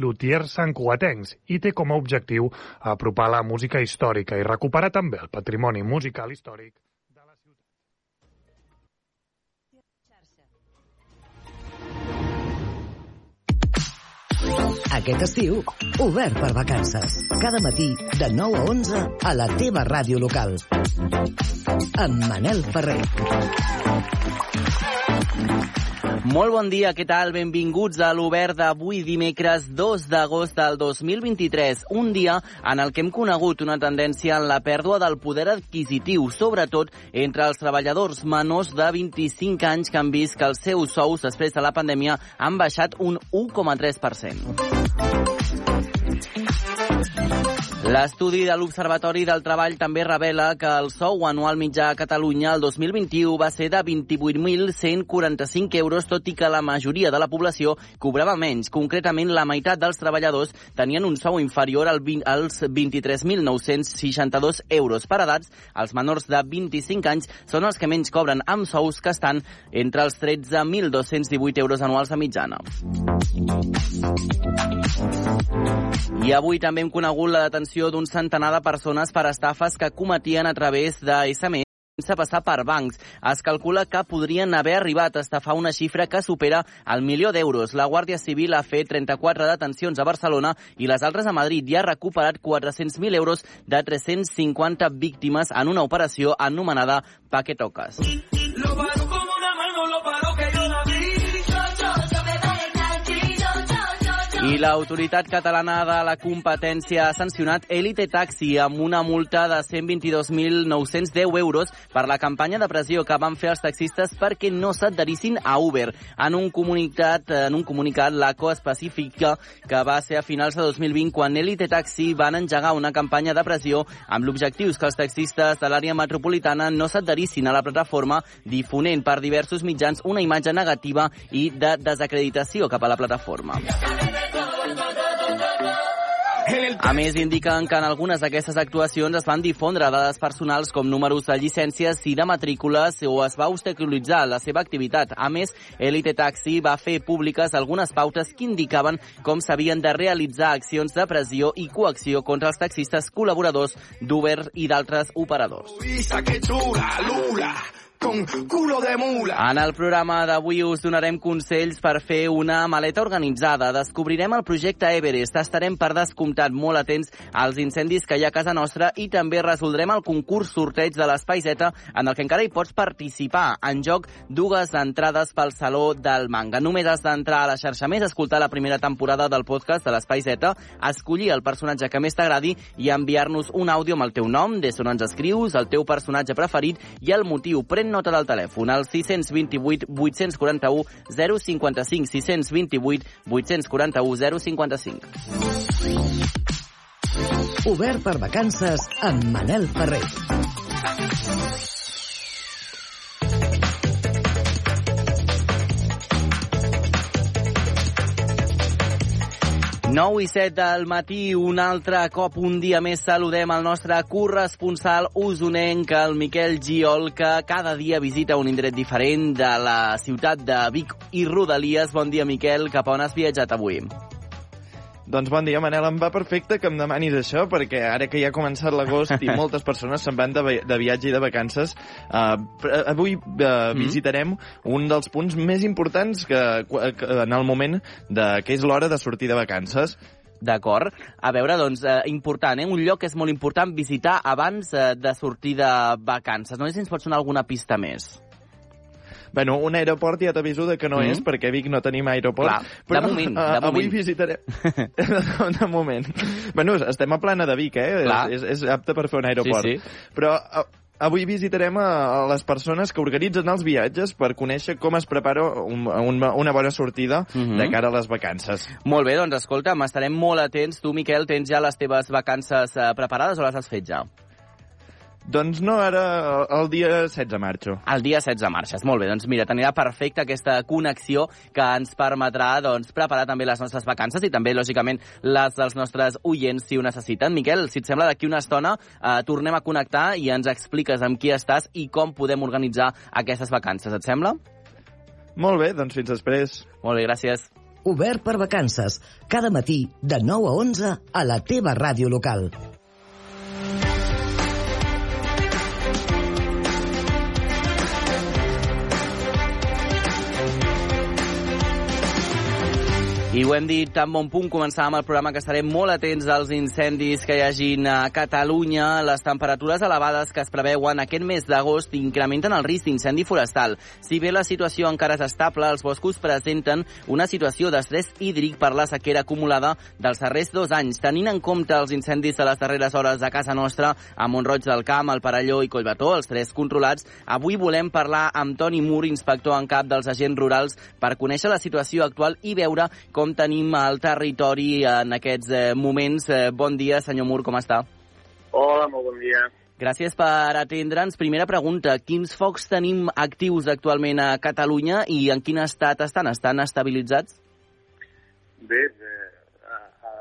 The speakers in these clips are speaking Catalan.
lutiers santcugatencs i té com a objectiu apropar la música històrica i recuperar també el patrimoni musical històric de la ciutat. Aquest estiu, obert per vacances. Cada matí, de 9 a 11, a la teva ràdio local. Amb Manel Ferrer. Molt bon dia, què tal? Benvinguts a l'Obert d'avui dimecres 2 d'agost del 2023, un dia en el que hem conegut una tendència en la pèrdua del poder adquisitiu, sobretot entre els treballadors menors de 25 anys que han vist que els seus sous després de la pandèmia han baixat un 1,3%. L'estudi de l'Observatori del Treball també revela que el sou anual mitjà a Catalunya el 2021 va ser de 28.145 euros, tot i que la majoria de la població cobrava menys. Concretament, la meitat dels treballadors tenien un sou inferior al 20, als 23.962 euros. Per edats, els menors de 25 anys són els que menys cobren amb sous que estan entre els 13.218 euros anuals de mitjana. I avui també hem conegut la detenció d'un centenar de persones per estafes que cometien a través de SMS sense passar per bancs. Es calcula que podrien haver arribat a estafar una xifra que supera el milió d'euros. La Guàrdia Civil ha fet 34 detencions a Barcelona i les altres a Madrid i ha recuperat 400.000 euros de 350 víctimes en una operació anomenada Paquetocas. Lo I l'autoritat catalana de la competència ha sancionat Elite Taxi amb una multa de 122.910 euros per la campanya de pressió que van fer els taxistes perquè no s'adherissin a Uber. En un comunicat, en un comunicat l'ACO especifica que va ser a finals de 2020 quan Elite Taxi van engegar una campanya de pressió amb l'objectiu que els taxistes de l'àrea metropolitana no s'adherissin a la plataforma difonent per diversos mitjans una imatge negativa i de desacreditació cap a la plataforma. A més, indiquen que en algunes d'aquestes actuacions es van difondre dades personals com números de llicències i de matrícules o es va obstaculitzar la seva activitat. A més, Elite Taxi va fer públiques algunes pautes que indicaven com s'havien de realitzar accions de pressió i coacció contra els taxistes col·laboradors d'Uber i d'altres operadors. Con culo de mula. En el programa d'avui us donarem consells per fer una maleta organitzada. Descobrirem el projecte Everest. Estarem per descomptat molt atents als incendis que hi ha a casa nostra i també resoldrem el concurs sorteig de l'Espai Z en el que encara hi pots participar. En joc, dues entrades pel Saló del Manga. Només has d'entrar a la xarxa més, escoltar la primera temporada del podcast de l'Espai Z, escollir el personatge que més t'agradi i enviar-nos un àudio amb el teu nom, des d'on ens escrius, el teu personatge preferit i el motiu. Pren nota del telèfon al 628 841 055 628 841 055. Obert per vacances amb Manel Ferrer. 9 i 7 del matí, un altre cop, un dia més, saludem el nostre corresponsal usonenc, el Miquel Giol, que cada dia visita un indret diferent de la ciutat de Vic i Rodalies. Bon dia, Miquel, cap on has viatjat avui? Doncs bon dia, Manel. Em va perfecte que em demanis això, perquè ara que ja ha començat l'agost i moltes persones se'n van de, vi- de viatge i de vacances, uh, avui uh, visitarem un dels punts més importants que, que en el moment de, que és l'hora de sortir de vacances. D'acord. A veure, doncs, eh, important, eh? un lloc que és molt important visitar abans eh, de sortir de vacances. No sé si ens pots donar alguna pista més. Bueno, un aeroport ja t'aviso que no Mm. és, perquè Vic no tenim aeroport. Clar, de moment, de avui moment. visitarem... de moment. Bueno, estem a plana de Vic, eh? Clar. És, és apte per fer un aeroport. Sí, sí. Però a, avui visitarem a, les persones que organitzen els viatges per conèixer com es prepara un, un, una bona sortida Mhm. de cara a les vacances. Molt bé, doncs escolta'm, estarem molt atents. Tu, Miquel, tens ja les teves vacances eh, preparades o les has fet ja? Doncs no, ara el dia 16 marxo. El dia 16 marxes. Molt bé, doncs mira, t'anirà perfecta aquesta connexió que ens permetrà doncs, preparar també les nostres vacances i també, lògicament, les dels nostres oients si ho necessiten. Miquel, si et sembla, d'aquí una estona eh, tornem a connectar i ens expliques amb qui estàs i com podem organitzar aquestes vacances. Et sembla? Molt bé, doncs fins després. Molt bé, gràcies. obert per vacances, cada matí de 9 a 11 a la teva ràdio local. I ho hem dit tan bon punt, començàvem el programa que estarem molt atents als incendis que hi hagin a Catalunya. Les temperatures elevades que es preveuen aquest mes d'agost incrementen el risc d'incendi forestal. Si bé la situació encara és estable, els boscos presenten una situació d'estrès hídric per la sequera acumulada dels darrers dos anys. Tenint en compte els incendis de les darreres hores a casa nostra, a Montroig del Camp, al Parelló i Collbató, els tres controlats, avui volem parlar amb Toni Mur, inspector en cap dels agents rurals, per conèixer la situació actual i veure com com tenim el territori en aquests eh, moments. Eh, bon dia, senyor Mur, com està? Hola, molt bon dia. Gràcies per atendre'ns. Primera pregunta, quins focs tenim actius actualment a Catalunya i en quin estat estan? Estan estabilitzats? Bé, eh,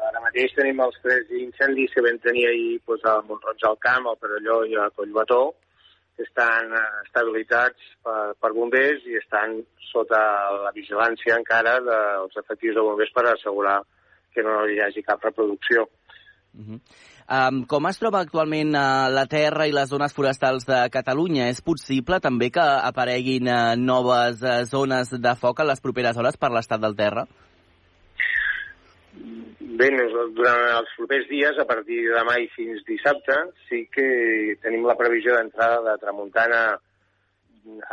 ara mateix tenim els tres incendis que vam tenir ahir doncs, a Montroig al Camp, al Perelló i a Collbató, estan eh, estabilitzats per, per bombers i estan sota la vigilància encara dels efectius de bombers per assegurar que no hi hagi cap reproducció. Uh -huh. um, com es troba actualment uh, la terra i les zones forestals de Catalunya? És possible també que apareguin uh, noves uh, zones de foc a les properes hores per l'estat del terra? Bé, durant els propers dies, a partir de demà i fins dissabte, sí que tenim la previsió d'entrada de tramuntana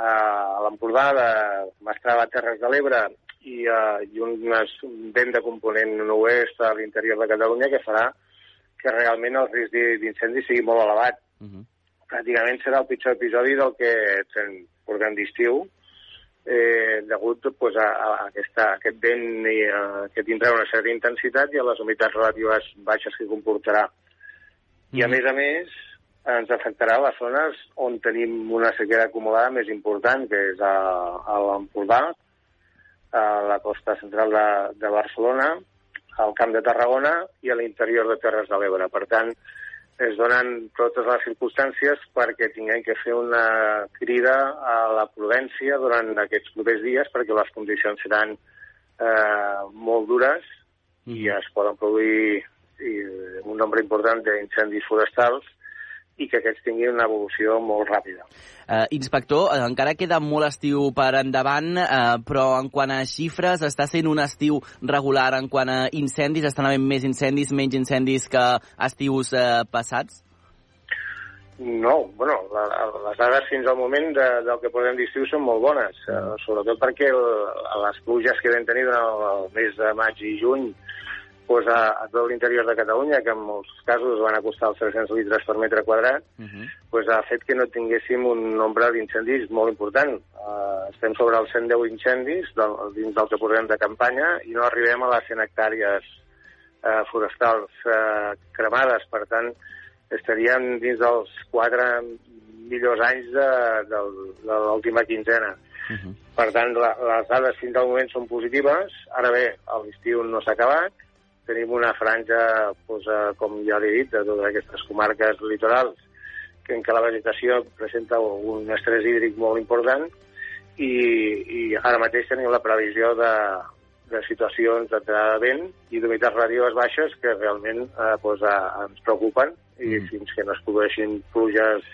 a l'Empordà, de Mastrava, Terres de l'Ebre, i, uh, i un, un vent de component oest a l'interior de Catalunya que farà que realment el risc d'incendi sigui molt elevat. Uh -huh. Pràcticament serà el pitjor episodi del que portem d'estiu, eh, degut pues, a, a, aquesta, a aquest vent i a, que tindrà una certa intensitat i a les humitats relatives baixes que comportarà. I a mm. més a més ens afectarà les zones on tenim una sequera acumulada més important, que és a, a l'Empordà, a la costa central de, de Barcelona, al Camp de Tarragona i a l'interior de Terres de l'Ebre. Per tant, es donen totes les circumstàncies perquè tinguem que fer una crida a la prudència durant aquests propers dies perquè les condicions seran eh, molt dures mm. i es poden produir i, un nombre important d'incendis forestals i que aquests tinguin una evolució molt ràpida. Uh, inspector, uh, encara queda molt estiu per endavant, uh, però en quant a xifres està sent un estiu regular en quant a incendis? Estan havent més incendis, menys incendis que estius uh, passats? No, bueno, la, les dades fins al moment de, del que podem dir són molt bones, uh, sobretot perquè el, les pluges que vam tenir durant el, el mes de maig i juny pues, a, a tot l'interior de Catalunya, que en molts casos van acostar els 300 litres per metre quadrat, uh -huh. pues, ha fet que no tinguéssim un nombre d'incendis molt important. Uh, estem sobre els 110 incendis del, dins del que portem de campanya i no arribem a les 100 hectàrees uh, forestals uh, cremades. Per tant, estaríem dins dels 4 millors anys de, de, de l'última quinzena. Uh -huh. Per tant, la, les dades fins al moment són positives. Ara bé, l'estiu no s'ha acabat, tenim una franja, doncs, eh, com ja l'he dit, de totes aquestes comarques litorals, que en què la vegetació presenta un estrès hídric molt important i, i ara mateix tenim la previsió de, de situacions de vent i d'humitats radios baixes que realment eh, doncs, eh, ens preocupen i mm. fins que no es produeixin pluges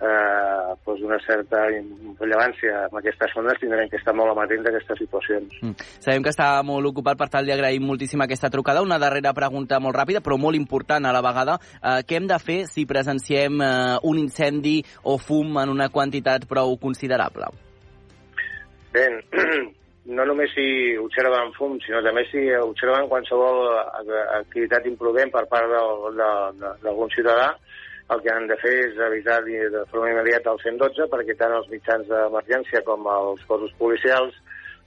eh, doncs una certa rellevància en aquestes zones tindrem que estar molt amatents a aquestes situacions. Mm. Sabem que està molt ocupat, per tal li agraïm moltíssim aquesta trucada. Una darrera pregunta molt ràpida, però molt important a la vegada. Eh, què hem de fer si presenciem eh, un incendi o fum en una quantitat prou considerable? Bé, no només si observen fum, sinó també si observen qualsevol activitat imprudent per part d'algun ciutadà, el que han de fer és avisar de forma immediata al 112 perquè tant els mitjans d'emergència com els cossos policials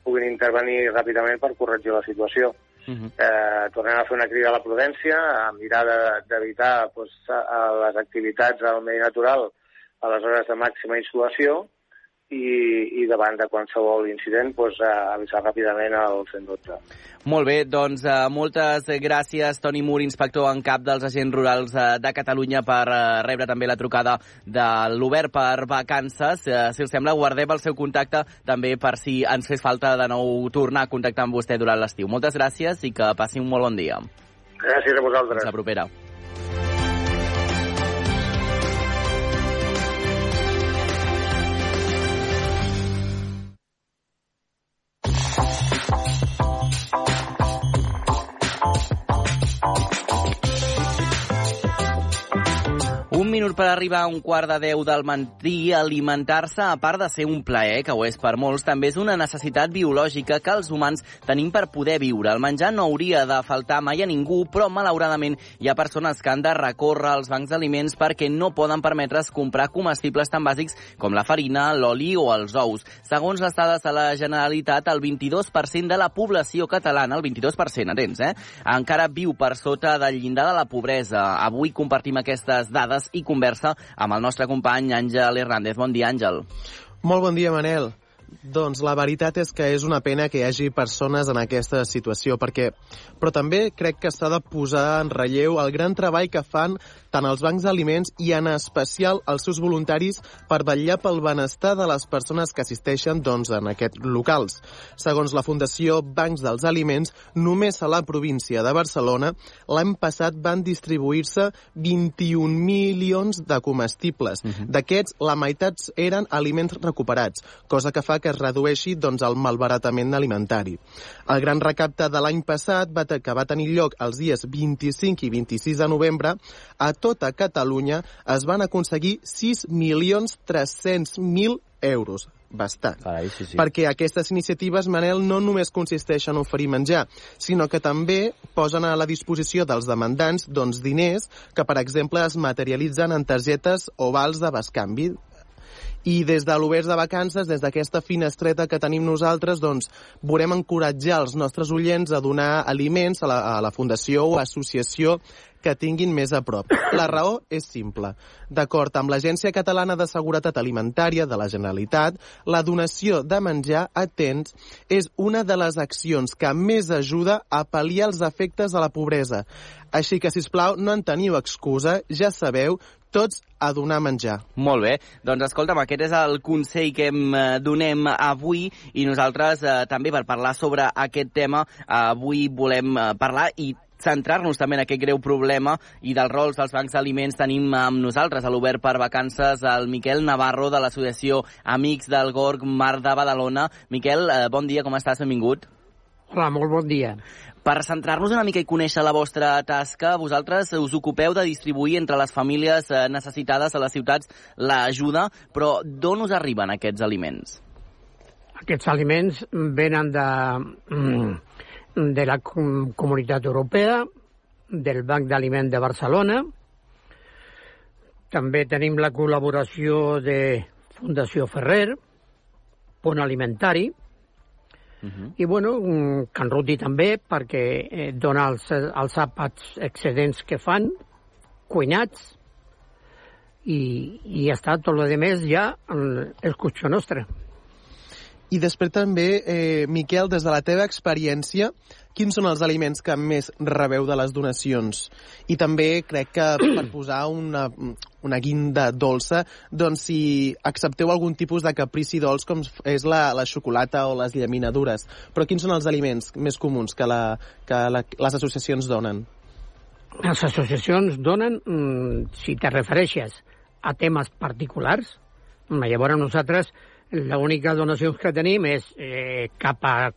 puguin intervenir ràpidament per corregir la situació. Uh -huh. eh, tornem a fer una crida a la prudència, a mirar d'evitar de, pues, a les activitats al medi natural a les hores de màxima insolació i, i davant de qualsevol incident pues, a avisar ràpidament al 112. Molt bé, doncs uh, moltes gràcies, Toni Mur, inspector en cap dels agents rurals uh, de Catalunya, per uh, rebre també la trucada de l'Obert per vacances. Uh, si us sembla, guardem el seu contacte també per si ens fes falta de nou tornar a contactar amb vostè durant l'estiu. Moltes gràcies i que passi un molt bon dia. Gràcies a vosaltres. Fins la propera. Minut per arribar a un quart de deu del matí, alimentar-se, a part de ser un plaer, que ho és per molts, també és una necessitat biològica que els humans tenim per poder viure. El menjar no hauria de faltar mai a ningú, però malauradament hi ha persones que han de recórrer als bancs d'aliments perquè no poden permetre's comprar comestibles tan bàsics com la farina, l'oli o els ous. Segons les dades de la Generalitat, el 22% de la població catalana, el 22%, atents, eh? encara viu per sota del llindar de la pobresa. Avui compartim aquestes dades i conversa amb el nostre company Àngel Hernández. Bon dia, Àngel. Molt bon dia, Manel. Doncs la veritat és que és una pena que hi hagi persones en aquesta situació, perquè... però també crec que s'ha de posar en relleu el gran treball que fan tant els bancs d'aliments i en especial els seus voluntaris per vetllar pel benestar de les persones que assisteixen doncs, en aquests locals. Segons la Fundació Bancs dels Aliments, només a la província de Barcelona l'any passat van distribuir-se 21 milions de comestibles. Uh -huh. D'aquests, la meitat eren aliments recuperats, cosa que fa que es redueixi doncs, el malbaratament alimentari. El gran recapte de l'any passat, va que va tenir lloc els dies 25 i 26 de novembre, a tota Catalunya es van aconseguir 6.300.000 euros bastant. Carai, sí, sí. Perquè aquestes iniciatives, Manel, no només consisteixen en oferir menjar, sinó que també posen a la disposició dels demandants doncs, diners que, per exemple, es materialitzen en targetes o vals de bescanvi i des de l'Oberts de Vacances, des d'aquesta finestreta que tenim nosaltres, doncs, volem encoratjar els nostres oients a donar aliments a la, a la fundació o associació que tinguin més a prop. La raó és simple. D'acord amb l'Agència Catalana de Seguretat Alimentària de la Generalitat, la donació de menjar a temps és una de les accions que més ajuda a pal·liar els efectes de la pobresa. Així que, si plau, no en teniu excusa, ja sabeu, tots a donar menjar. Molt bé. Doncs escolta'm, aquest és el consell que em eh, donem avui i nosaltres eh, també per parlar sobre aquest tema avui volem eh, parlar i centrar-nos també en aquest greu problema i dels rols dels bancs d'aliments tenim amb nosaltres a l'Obert per Vacances el Miquel Navarro de l'associació Amics del Gorg Mar de Badalona. Miquel, eh, bon dia, com estàs? Benvingut. Hola, molt bon dia. Per centrar-nos una mica i conèixer la vostra tasca, vosaltres us ocupeu de distribuir entre les famílies eh, necessitades a les ciutats l'ajuda, però d'on us arriben aquests aliments? Aquests aliments venen de, mm, de la Com- Comunitat Europea, del Banc d'Aliment de Barcelona. També tenim la col·laboració de Fundació Ferrer, Pont Alimentari, Uh -huh. i bueno, mm, Can Ruti també, perquè eh, dona els, els àpats excedents que fan, cuinats, i, i ja està, tot el més ja mm, és qüestió nostra. I després també, eh, Miquel, des de la teva experiència, quins són els aliments que més rebeu de les donacions? I també crec que per posar una, una guinda dolça, doncs si accepteu algun tipus de caprici dolç com és la, la xocolata o les llaminadures. Però quins són els aliments més comuns que, la, que la, les associacions donen? Les associacions donen, mm, si te refereixes a temes particulars, mm, llavors nosaltres l'única donació que tenim és eh, cap a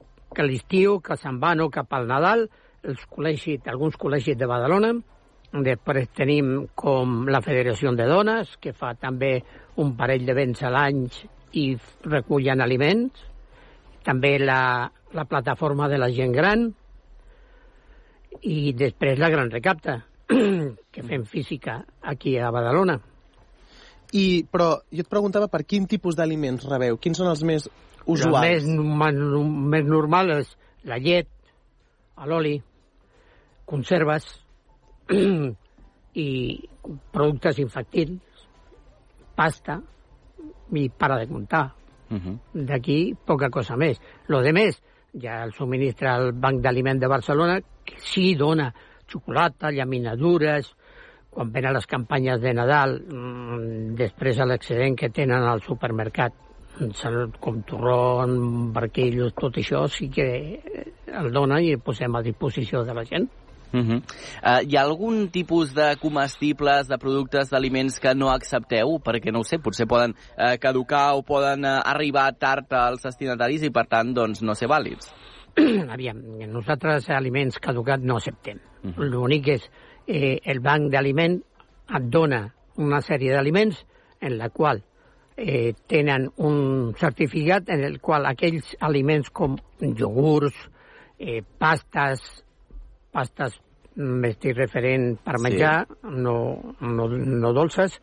l'estiu, que se'n van o cap al Nadal, els col·legis, alguns col·legis de Badalona, després tenim com la Federació de Dones, que fa també un parell d'events a l'any i recullen aliments, també la, la plataforma de la gent gran, i després la gran recapta, que fem física aquí a Badalona. I, però jo et preguntava per quin tipus d'aliments rebeu? Quins són els més El usuals? més, més, més normal és la llet, l'oli, conserves i productes infantils, pasta, i para de comptar. Uh -huh. D'aquí poca cosa més. Lo de més, ja el subministra el Banc d'Aliment de Barcelona, que sí dona xocolata, llaminadures, quan venen les campanyes de Nadal, mmm, després de l'excedent que tenen al supermercat, com torró, barquillos, tot això sí que el dona i el posem a disposició de la gent. Uh -huh. uh, hi ha algun tipus de comestibles, de productes, d'aliments que no accepteu? Perquè, no ho sé, potser poden uh, caducar o poden uh, arribar tard als destinataris i, per tant, doncs, no ser vàlids. Aviam, nosaltres aliments caducats no acceptem. Uh -huh. L'únic és eh, el banc d'aliment et dona una sèrie d'aliments en la qual eh, tenen un certificat en el qual aquells aliments com iogurts, eh, pastes, pastes m'estic referent per menjar, sí. no, no, no dolces,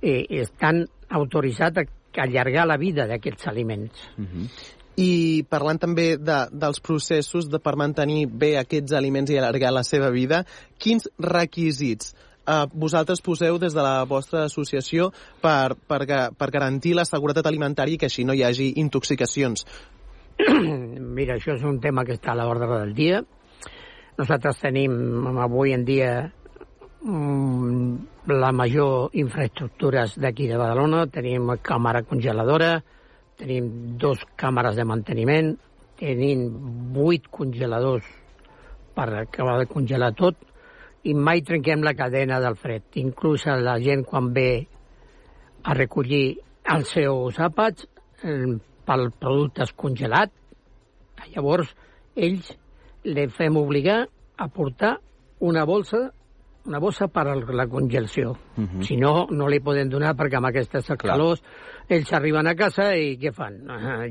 eh, estan autoritzats a allargar la vida d'aquests aliments. Uh -huh. I parlant també de, dels processos de per mantenir bé aquests aliments i allargar la seva vida, quins requisits eh, vosaltres poseu des de la vostra associació per, per, per garantir la seguretat alimentària i que així no hi hagi intoxicacions? Mira, això és un tema que està a l'ordre del dia. Nosaltres tenim avui en dia mm, la major infraestructures d'aquí de Badalona. Tenim càmera congeladora, tenim dos càmeres de manteniment, tenim vuit congeladors per acabar de congelar tot i mai trenquem la cadena del fred. Inclús la gent quan ve a recollir els seus àpats eh, pel producte congelat, llavors ells li fem obligar a portar una bolsa una bossa per a la congelació. Uh -huh. Si no, no li poden donar perquè amb aquestes calors ells arriben a casa i què fan?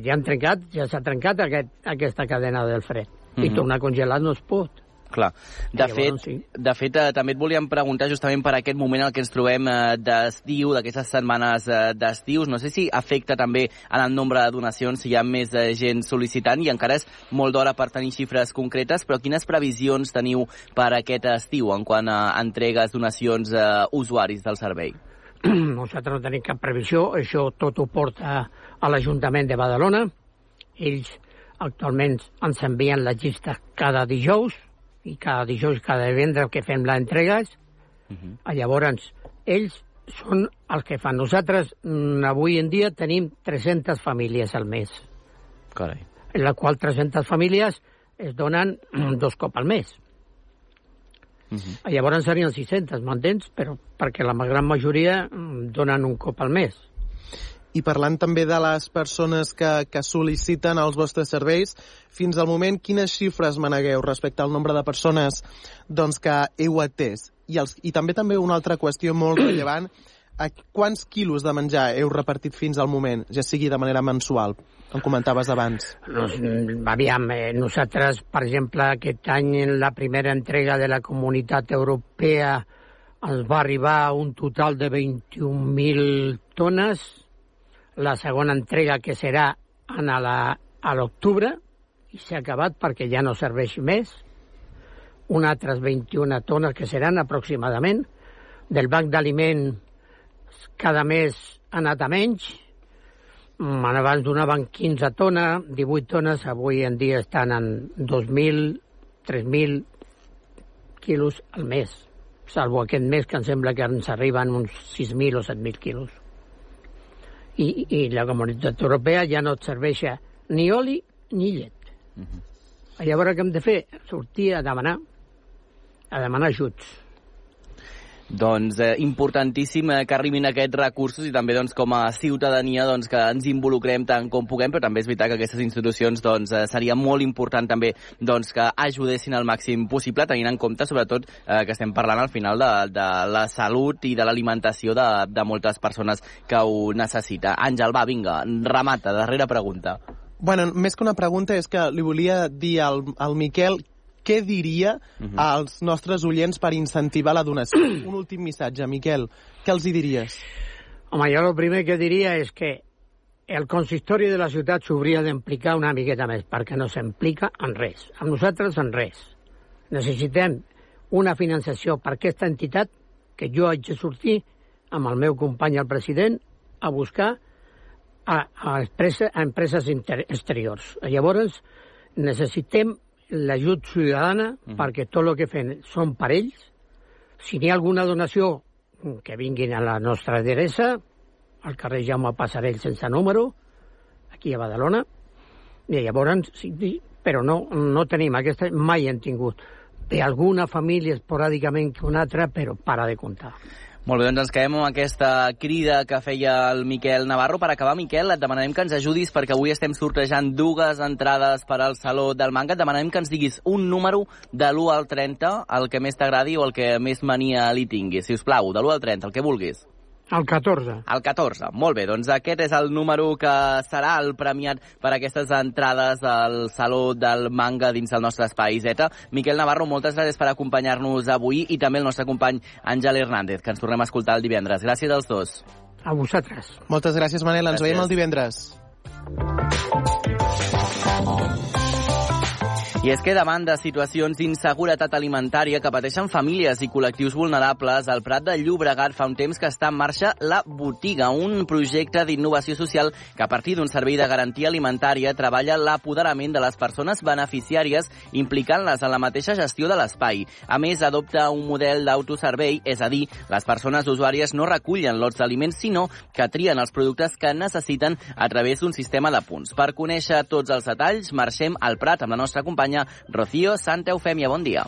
Ja han trencat, ja s'ha trencat aquest, aquesta cadena del fred. Uh -huh. I tornar congelat no es pot. Clar. De fet, llavors, sí. de fet eh, també et volíem preguntar justament per aquest moment en que ens trobem eh, d'estiu, d'aquestes setmanes eh, d'estius. No sé si afecta també en el nombre de donacions, si hi ha més eh, gent sol·licitant i encara és molt d'hora per tenir xifres concretes, però quines previsions teniu per aquest estiu en quant a entregues, donacions eh, usuaris del servei? Nosaltres no tenim cap previsió, això tot ho porta a l'Ajuntament de Badalona. Ells actualment ens envien la llista cada dijous, i cada dijous, cada divendres que fem les entregues, uh -huh. llavors ells són els que fan. Nosaltres mm, avui en dia tenim 300 famílies al mes. Carai. En la qual 300 famílies es donen dos cops al mes. Uh -huh. Llavors serien 600, m'entens? Però perquè la gran majoria mm, donen un cop al mes. I parlant també de les persones que, que sol·liciten els vostres serveis, fins al moment quines xifres manegueu respecte al nombre de persones doncs, que heu atès? I, els, I també també una altra qüestió molt rellevant, a quants quilos de menjar heu repartit fins al moment, ja sigui de manera mensual? Em comentaves abans. Nos, aviam, eh, nosaltres, per exemple, aquest any en la primera entrega de la Comunitat Europea ens va arribar un total de 21.000 tones, la segona entrega que serà en la, a l'octubre i s'ha acabat perquè ja no serveix més. Un altres 21 tones que seran aproximadament. Del banc d'aliment cada mes ha anat a menys. Abans donaven 15 tones 18 tones avui en dia estan en 2.000 3.000 quilos al mes salvo aquest mes que em sembla que ens arriben uns 6.000 o 7.000 quilos i, i la comunitat europea ja no et serveix ni oli ni llet. Uh -huh. Llavors què hem de fer? Sortir a demanar, a demanar ajuts. Doncs eh, importantíssim eh, que arribin aquests recursos i també doncs, com a ciutadania doncs, que ens involucrem tant com puguem, però també és veritat que aquestes institucions doncs, eh, seria molt important també doncs, que ajudessin al màxim possible, tenint en compte sobretot eh, que estem parlant al final de, de la salut i de l'alimentació de, de moltes persones que ho necessita. Àngel, va, vinga, remata, darrera pregunta. Bueno, més que una pregunta és que li volia dir al, al Miquel què diria uh -huh. als nostres oients per incentivar la donació? Un últim missatge, Miquel. Què els hi diries? Home, jo el primer que diria és que el consistori de la ciutat s'hauria d'implicar una miqueta més, perquè no s'implica en res. Amb nosaltres en res. Necessitem una finançació per aquesta entitat que jo haig de sortir amb el meu company, el president, a buscar a, a, empresa, a empreses inter, exteriors. Llavors, necessitem l'ajut ciutadana mm. perquè tot el que fem són per ells. Si n'hi ha alguna donació, que vinguin a la nostra adreça, al carrer Jaume Passarell sense número, aquí a Badalona, i llavors, sí, però no, no tenim aquesta, mai hem tingut d'alguna família esporàdicament que una altra, però para de comptar. Molt bé, doncs ens quedem amb aquesta crida que feia el Miquel Navarro. Per acabar, Miquel, et demanarem que ens ajudis perquè avui estem sortejant dues entrades per al Saló del Manga. Et demanarem que ens diguis un número de l'1 al 30, el que més t'agradi o el que més mania li tinguis. Si us plau, de l'1 al 30, el que vulguis. El 14. El 14. Molt bé, doncs aquest és el número que serà el premiat per aquestes entrades al Saló del Manga dins del nostre espai Zeta. Miquel Navarro, moltes gràcies per acompanyar-nos avui i també el nostre company Àngel Hernández, que ens tornem a escoltar el divendres. Gràcies als dos. A vosaltres. Moltes gràcies, Manel. Ens gràcies. veiem el divendres. I és que davant de situacions d'inseguretat alimentària que pateixen famílies i col·lectius vulnerables, el Prat de Llobregat fa un temps que està en marxa la Botiga, un projecte d'innovació social que a partir d'un servei de garantia alimentària treballa l'apoderament de les persones beneficiàries implicant-les en la mateixa gestió de l'espai. A més, adopta un model d'autoservei, és a dir, les persones usuàries no recullen lots d'aliments, sinó que trien els productes que necessiten a través d'un sistema de punts. Per conèixer tots els detalls, marxem al Prat amb la nostra companya companya Rocío Santa Eufèmia. Bon dia.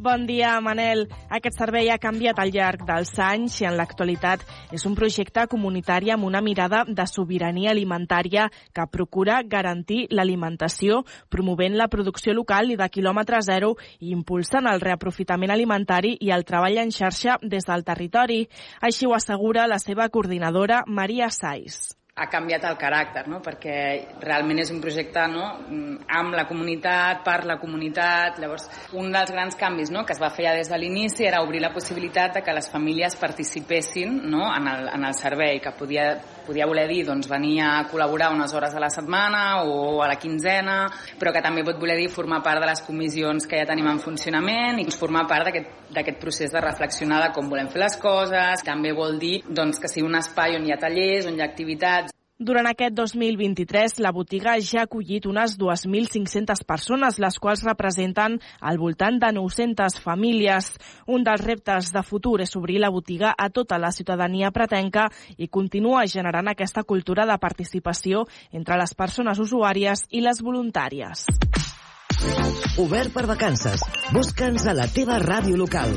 Bon dia, Manel. Aquest servei ha canviat al llarg dels anys i en l'actualitat és un projecte comunitari amb una mirada de sobirania alimentària que procura garantir l'alimentació, promovent la producció local i de quilòmetre zero i impulsant el reaprofitament alimentari i el treball en xarxa des del territori. Així ho assegura la seva coordinadora, Maria Saiz ha canviat el caràcter, no? perquè realment és un projecte no? amb la comunitat, per la comunitat. Llavors, un dels grans canvis no? que es va fer ja des de l'inici era obrir la possibilitat de que les famílies participessin no? en, el, en el servei, que podia, podia voler dir doncs, venir a col·laborar unes hores a la setmana o a la quinzena, però que també pot voler dir formar part de les comissions que ja tenim en funcionament i formar part d'aquest procés de reflexionar de com volem fer les coses. També vol dir doncs, que sigui un espai on hi ha tallers, on hi ha activitats, durant aquest 2023, la botiga ja ha acollit unes 2.500 persones, les quals representen al voltant de 900 famílies. Un dels reptes de futur és obrir la botiga a tota la ciutadania pretenca i continuar generant aquesta cultura de participació entre les persones usuàries i les voluntàries. Obert per vacances. Busca'ns a la teva ràdio local.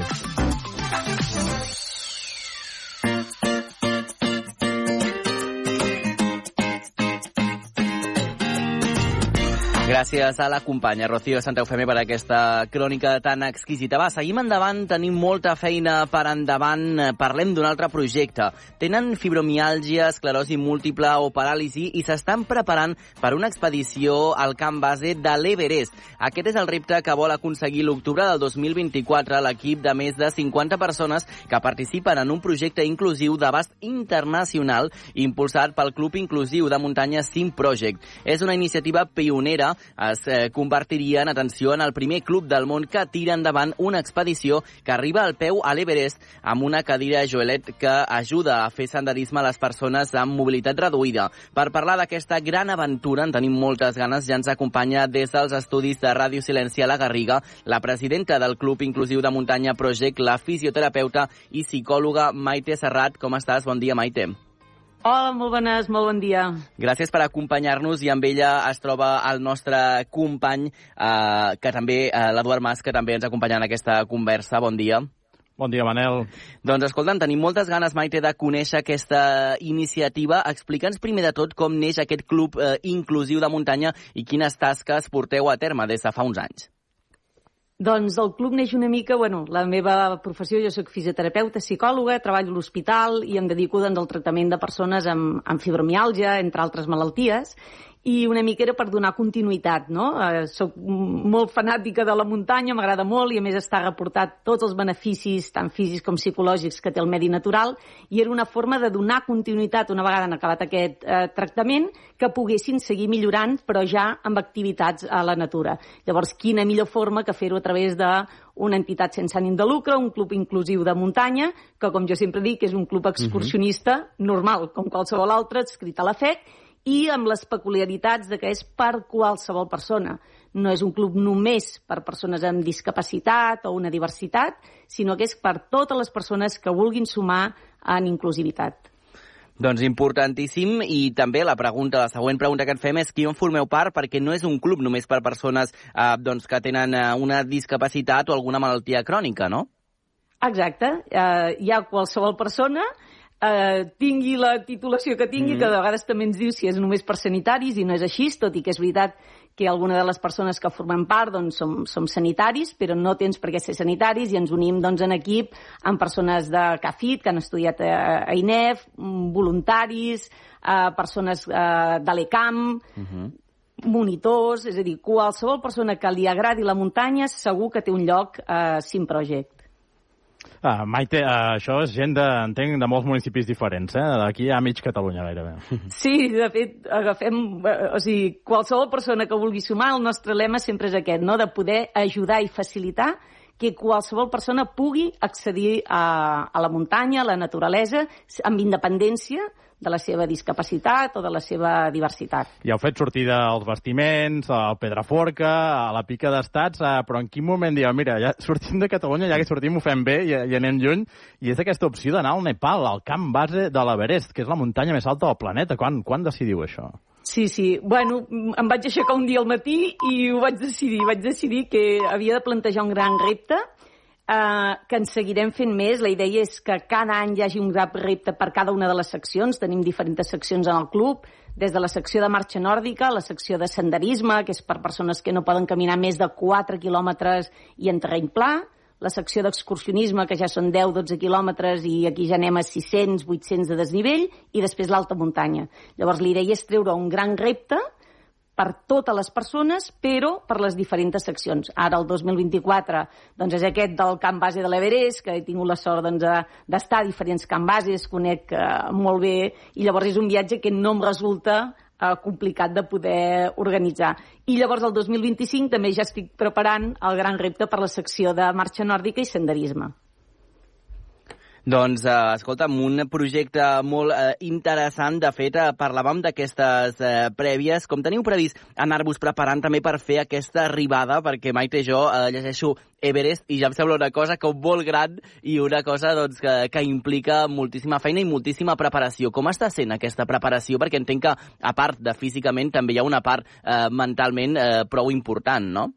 Gràcies a la companya Rocío Santa Eufemi per aquesta crònica tan exquisita. Va, seguim endavant, tenim molta feina per endavant. Parlem d'un altre projecte. Tenen fibromiàlgia, esclerosi múltiple o paràlisi i s'estan preparant per una expedició al camp base de l'Everest. Aquest és el repte que vol aconseguir l'octubre del 2024 l'equip de més de 50 persones que participen en un projecte inclusiu d'abast internacional impulsat pel Club Inclusiu de Muntanya Sim Project. És una iniciativa pionera es eh, convertiria en atenció en el primer club del món que tira endavant una expedició que arriba al peu a l'Everest amb una cadira Joelet que ajuda a fer senderisme a les persones amb mobilitat reduïda. Per parlar d'aquesta gran aventura, en tenim moltes ganes, ja ens acompanya des dels estudis de Ràdio Silenci a la Garriga la presidenta del Club Inclusiu de Muntanya Project, la fisioterapeuta i psicòloga Maite Serrat. Com estàs? Bon dia, Maite. Hola, molt bones, molt bon dia. Gràcies per acompanyar-nos i amb ella es troba el nostre company, eh, que també, eh, l'Eduard Mas, que també ens acompanya en aquesta conversa. Bon dia. Bon dia, Manel. Doncs escolta'm, tenim moltes ganes, Maite, de conèixer aquesta iniciativa. Explica'ns primer de tot com neix aquest club eh, inclusiu de muntanya i quines tasques porteu a terme des de fa uns anys. Doncs el club neix una mica, bueno, la meva professió, jo sóc fisioterapeuta, psicòloga, treballo a l'hospital i em dedico doncs, al tractament de persones amb, amb fibromiàlgia, entre altres malalties, i una mica era per donar continuïtat, no? Eh, soc molt fanàtica de la muntanya, m'agrada molt i a més està reportat tots els beneficis, tant físics com psicològics, que té el medi natural i era una forma de donar continuïtat una vegada en acabat aquest eh, tractament que poguessin seguir millorant, però ja amb activitats a la natura. Llavors, quina millor forma que fer-ho a través de una entitat sense ànim de lucre, un club inclusiu de muntanya, que com jo sempre dic és un club excursionista uh -huh. normal, com qualsevol altre, escrit a la FEC, i amb les peculiaritats de que és per qualsevol persona. No és un club només per persones amb discapacitat o una diversitat, sinó que és per totes les persones que vulguin sumar en inclusivitat. Doncs importantíssim i també la pregunta, la següent pregunta que et fem és qui en formeu part perquè no és un club només per persones eh, doncs, que tenen eh, una discapacitat o alguna malaltia crònica, no? Exacte. Eh, hi ha qualsevol persona eh, tingui la titulació que tingui, mm. que de vegades també ens diu si és només per sanitaris i no és així, tot i que és veritat que alguna de les persones que formem part doncs, som, som sanitaris, però no tens per què ser sanitaris i ens unim doncs, en equip amb persones de CAFIT, que han estudiat a, a INEF, voluntaris, eh, persones eh, de l'ECAM, uh Mhm. -huh monitors, és a dir, qualsevol persona que li agradi la muntanya segur que té un lloc a Sim Project. Ah, Maite, uh, això és gent de, entenc, de molts municipis diferents, eh? D'aquí a mig Catalunya, gairebé. Sí, de fet, agafem... O sigui, qualsevol persona que vulgui sumar, el nostre lema sempre és aquest, no?, de poder ajudar i facilitar que qualsevol persona pugui accedir a, a la muntanya, a la naturalesa, amb independència de la seva discapacitat o de la seva diversitat. Ja heu fet sortida als vestiments, al Pedraforca, a la Pica d'Estats, eh, però en quin moment dieu, mira, ja sortim de Catalunya, ja que sortim ho fem bé i, i anem lluny, i és aquesta opció d'anar al Nepal, al camp base de l'Everest, que és la muntanya més alta del planeta. Quan, quan decidiu això? Sí, sí. Bueno, em vaig aixecar un dia al matí i ho vaig decidir. Vaig decidir que havia de plantejar un gran repte, eh, que en seguirem fent més. La idea és que cada any hi hagi un gran repte per cada una de les seccions. Tenim diferents seccions en el club, des de la secció de marxa nòrdica, la secció de senderisme, que és per persones que no poden caminar més de 4 quilòmetres i en terreny pla, la secció d'excursionisme, que ja són 10-12 quilòmetres i aquí ja anem a 600-800 de desnivell, i després l'alta muntanya. Llavors, la idea és treure un gran repte per totes les persones, però per les diferents seccions. Ara, el 2024, doncs és aquest del camp base de l'Everest, que he tingut la sort doncs, de- d'estar a diferents camp bases, conec eh, molt bé, i llavors és un viatge que no em resulta eh, complicat de poder organitzar. I llavors, el 2025, també ja estic preparant el gran repte per la secció de marxa nòrdica i senderisme. Doncs, eh, escolta'm, un projecte molt eh, interessant. De fet, eh, parlàvem d'aquestes eh, prèvies. Com teniu previst anar-vos preparant també per fer aquesta arribada? Perquè Maite i jo eh, llegeixo Everest i ja em sembla una cosa com molt gran i una cosa doncs, que, que implica moltíssima feina i moltíssima preparació. Com està sent aquesta preparació? Perquè entenc que, a part de físicament, també hi ha una part eh, mentalment eh, prou important, no?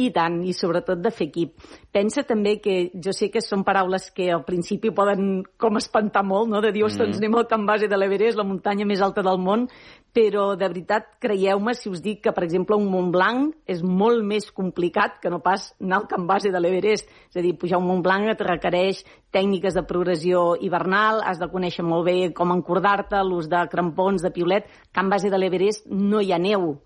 I tant, i sobretot de fer equip. Pensa també que jo sé que són paraules que al principi poden com espantar molt, no? de dir, ostres, Mm. anem al camp base de l'Everest, la muntanya més alta del món, però de veritat, creieu-me si us dic que, per exemple, un Mont Blanc és molt més complicat que no pas anar al camp base de l'Everest. És a dir, pujar un Mont Blanc et requereix tècniques de progressió hivernal, has de conèixer molt bé com encordar-te, l'ús de crampons, de piolet. Camp base de l'Everest no hi ha neu,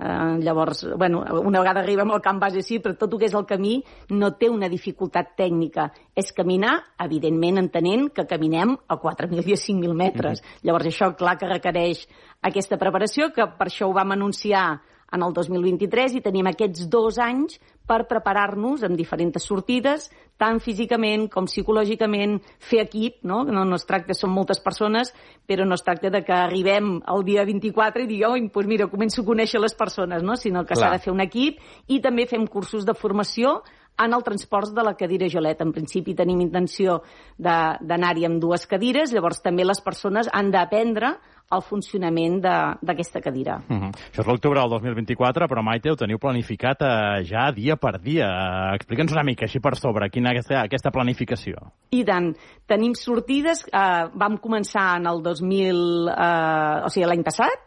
Uh, llavors, bueno, una vegada arribem al camp base sí, però tot el que és el camí no té una dificultat tècnica. És caminar, evidentment entenent que caminem a 4.000 i a 5.000 metres. Llavors això, clar que requereix aquesta preparació, que per això ho vam anunciar en el 2023 i tenim aquests dos anys per preparar-nos amb diferents sortides, tant físicament com psicològicament, fer equip, no? No, no es tracta, són moltes persones, però no es tracta de que arribem el dia 24 i diguem, oi, doncs mira, començo a conèixer les persones, no? sinó que s'ha de fer un equip i també fem cursos de formació en el transport de la cadira Jolet. En principi tenim intenció d'anar-hi amb dues cadires, llavors també les persones han d'aprendre el funcionament de- d'aquesta cadira. Uh -huh. Això és l'octubre del 2024, però Maite, ho teniu planificat eh, ja dia per dia. Explica'ns una mica, així per sobre, quina és aquesta planificació. I tant. Tenim sortides, eh, vam començar en el 2000, eh, o sigui, l'any passat,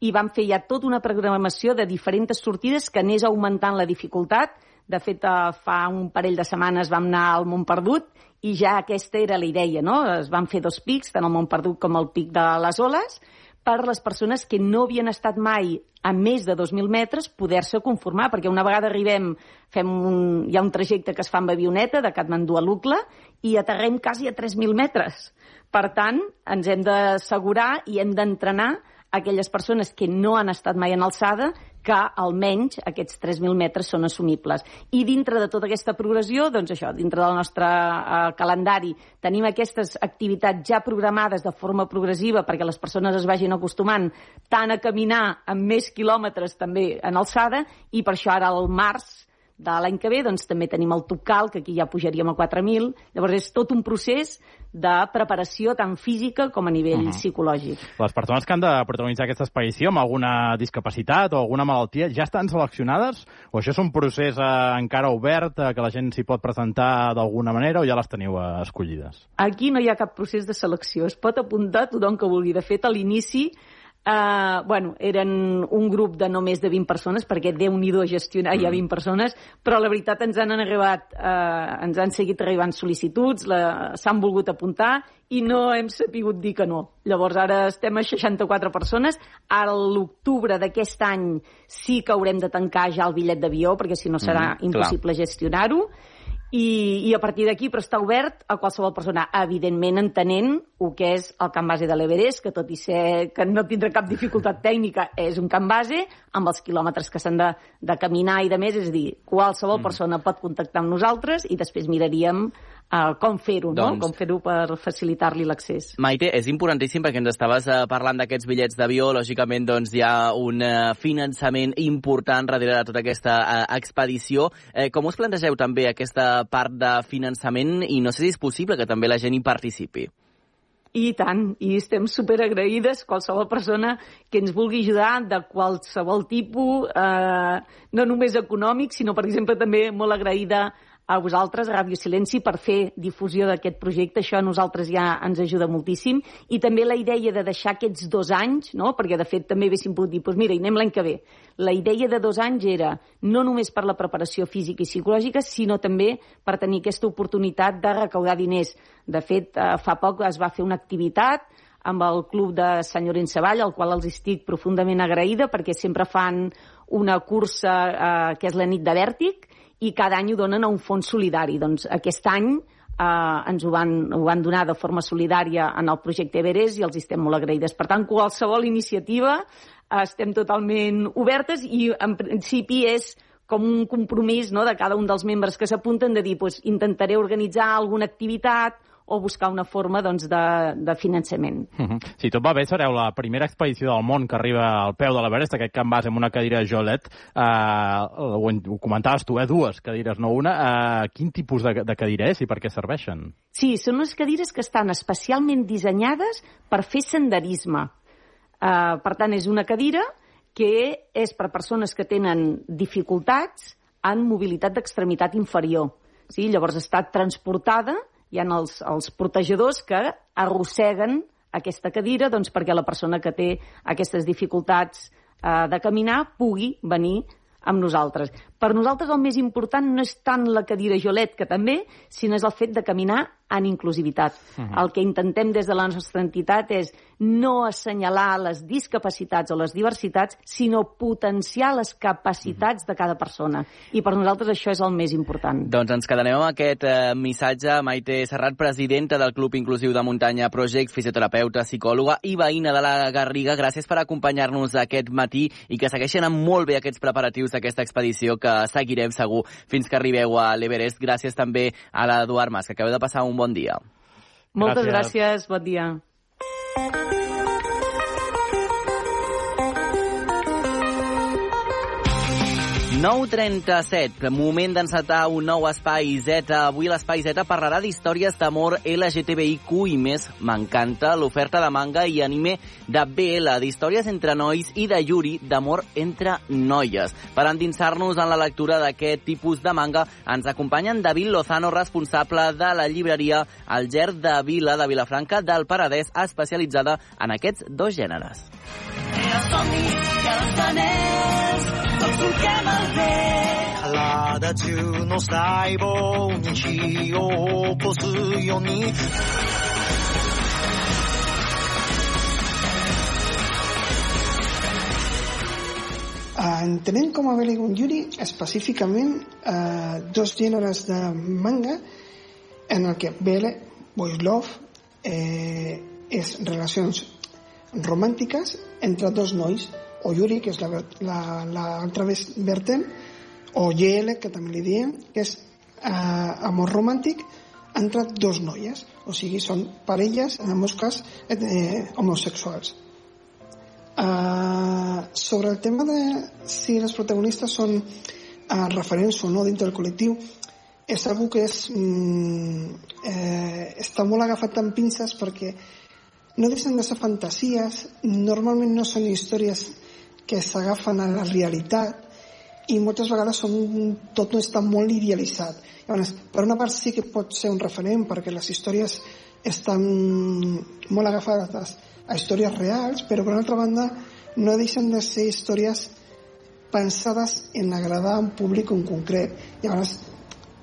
i vam fer ja tota una programació de diferents sortides que anés augmentant la dificultat. De fet, eh, fa un parell de setmanes vam anar al Mont Perdut i ja aquesta era la idea, no? Es van fer dos pics, tant el Mont Perdut com el pic de les Oles, per les persones que no havien estat mai a més de 2.000 metres poder-se conformar, perquè una vegada arribem, fem un, hi ha un trajecte que es fa amb avioneta de Katmandú a l'Ucla i aterrem quasi a 3.000 metres. Per tant, ens hem d'assegurar i hem d'entrenar aquelles persones que no han estat mai en alçada que almenys aquests 3.000 metres són assumibles. I dintre de tota aquesta progressió, doncs això, dintre del nostre eh, calendari, tenim aquestes activitats ja programades de forma progressiva perquè les persones es vagin acostumant tant a caminar amb més quilòmetres també en alçada i per això ara al març de l'any que ve doncs, també tenim el Tupcal, que aquí ja pujaríem a 4.000. Llavors és tot un procés de preparació tant física com a nivell uh -huh. psicològic. Les persones que han de protagonitzar aquesta expedició amb alguna discapacitat o alguna malaltia ja estan seleccionades? O això és un procés eh, encara obert eh, que la gent s'hi pot presentar d'alguna manera o ja les teniu eh, escollides? Aquí no hi ha cap procés de selecció. Es pot apuntar tothom que vulgui. De fet, a l'inici Uh, bueno, eren un grup de no més de 20 persones, perquè déu nhi gestionar mm. ha 20 persones, però la veritat ens han arribat, uh, ens han seguit arribant sol·licituds, s'han volgut apuntar i no hem sapigut dir que no. Llavors ara estem a 64 persones, ara l'octubre d'aquest any sí que haurem de tancar ja el bitllet d'avió, perquè si no serà mm, impossible gestionar-ho, i, i a partir d'aquí però està obert a qualsevol persona, evidentment entenent el que és el camp base de l'Everest, que tot i ser que no tindrà cap dificultat tècnica, és un camp base amb els quilòmetres que s'han de, de caminar i de més, és a dir, qualsevol mm. persona pot contactar amb nosaltres i després miraríem uh, com fer-ho, doncs, no? com fer-ho per facilitar-li l'accés. Maite, és importantíssim perquè ens estaves uh, parlant d'aquests bitllets d'avió, lògicament doncs, hi ha un uh, finançament important darrere de tota aquesta uh, expedició. Uh, com us plantegeu també aquesta part de finançament i no sé si és possible que també la gent hi participi? I tant, i estem superagraïdes qualsevol persona que ens vulgui ajudar de qualsevol tipus, eh, no només econòmic, sinó, per exemple, també molt agraïda a vosaltres, a Ràdio Silenci, per fer difusió d'aquest projecte. Això a nosaltres ja ens ajuda moltíssim. I també la idea de deixar aquests dos anys, no? perquè de fet també haguéssim pogut dir, doncs mira, anem l'any que ve. La idea de dos anys era no només per la preparació física i psicològica, sinó també per tenir aquesta oportunitat de recaudar diners. De fet, eh, fa poc es va fer una activitat amb el club de Senyor Savall, al qual els estic profundament agraïda perquè sempre fan una cursa eh, que és la nit de Vèrtic, i cada any ho donen a un fons solidari. Doncs aquest any eh, ens ho van, ho van donar de forma solidària en el projecte Everest i els estem molt agraïdes. Per tant, qualsevol iniciativa eh, estem totalment obertes i en principi és com un compromís no, de cada un dels membres que s'apunten de dir pues, intentaré organitzar alguna activitat o buscar una forma doncs, de, de finançament. Uh -huh. Si tot va bé, sereu la primera expedició del món que arriba al peu de l'Everest, aquest camp base amb una cadira Jolet. Uh, ho, ho comentaves tu, eh? dues cadires, no una. Uh, quin tipus de, de cadira és i per què serveixen? Sí, són unes cadires que estan especialment dissenyades per fer senderisme. Uh, per tant, és una cadira que és per persones que tenen dificultats en mobilitat d'extremitat inferior. Sí? Llavors està transportada hi ha els, els protegidors que arrosseguen aquesta cadira doncs, perquè la persona que té aquestes dificultats eh, de caminar pugui venir amb nosaltres. Per nosaltres el més important no és tant la cadira Jolet, que també, sinó és el fet de caminar en inclusivitat. Uh -huh. El que intentem des de la nostra entitat és no assenyalar les discapacitats o les diversitats, sinó potenciar les capacitats uh -huh. de cada persona. I per nosaltres això és el més important. Doncs ens quedarem amb aquest eh, missatge. Maite Serrat, presidenta del Club Inclusiu de Muntanya Project, fisioterapeuta, psicòloga i veïna de la Garriga. Gràcies per acompanyar-nos aquest matí i que segueixen amb molt bé aquests preparatius d'aquesta expedició que seguirem segur fins que arribeu a l'Everest. Gràcies també a l'Eduard Mas, que acabeu de passar un bon dia. Moltes gràcies, gràcies bon dia. 9.37, moment d'encetar un nou Espai Z. Avui l'Espai Z parlarà d'històries d'amor LGTBIQ i més. M'encanta l'oferta de manga i anime de BL, d'històries entre nois i de Yuri, d'amor entre noies. Per endinsar-nos en la lectura d'aquest tipus de manga, ens acompanyen David Lozano, responsable de la llibreria El Ger de Vila de Vilafranca del Paradès, especialitzada en aquests dos gèneres. Els somnis i els anells 体中の細胞に火を起こすように entenem com a Belegun Yuri específicament eh, dos gèneres de manga en el que Bele, Boys Love, eh, és relacions romàntiques entre dos nois, o Yuri, que és l'altra la, la, vertent, o YL, que també li diem, que és eh, amor romàntic entre dos noies, o sigui, són parelles, en meu cas, eh, homosexuals. Uh, sobre el tema de si les protagonistes són uh, referents o no dintre del col·lectiu, és algo que és, mm, eh, està molt agafat amb pinces perquè no deixen de ser fantasies, normalment no són històries que s'agafen a la realitat i moltes vegades són, tot no està molt idealitzat. Llavors, per una part sí que pot ser un referent perquè les històries estan molt agafades a històries reals, però per altra banda no deixen de ser històries pensades en agradar a un públic en concret. Llavors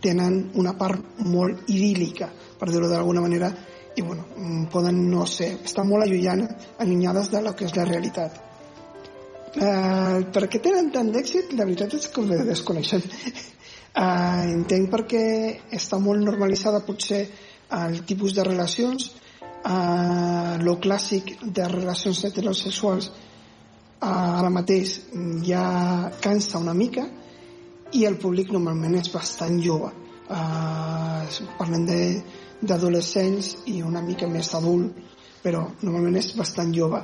tenen una part molt idíl·lica, per dir-ho d'alguna manera, i bueno, poden no ser, estan molt allunyades de lo que és la realitat. Uh, per què tenen tant d'èxit? La veritat és que ho desconeixem. Uh, entenc perquè està molt normalitzada potser el tipus de relacions, uh, lo clàssic de relacions heterosexuals uh, ara mateix ja cansa una mica i el públic normalment és bastant jove. Uh, parlem d'adolescents i una mica més adult, però normalment és bastant jove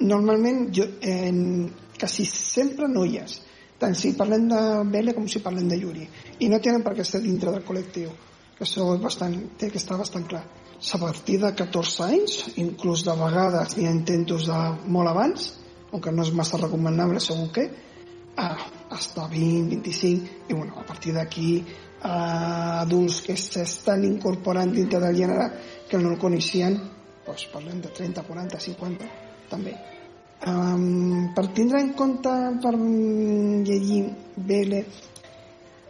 normalment jo, eh, quasi sempre noies tant si parlem de Belle com si parlem de Yuri. I no tenen per què ser dintre del col·lectiu que això és bastant, té que estar bastant clar. A partir de 14 anys inclús de vegades hi ha intentos de molt abans aunque no és massa recomanable segur que ah, hasta 20, 25 i bueno, a partir d'aquí eh, adults que s'estan incorporant dintre del gènere que no el coneixien doncs parlem de 30, 40, 50 també. Um, per tindre en compte, per llegir Bele,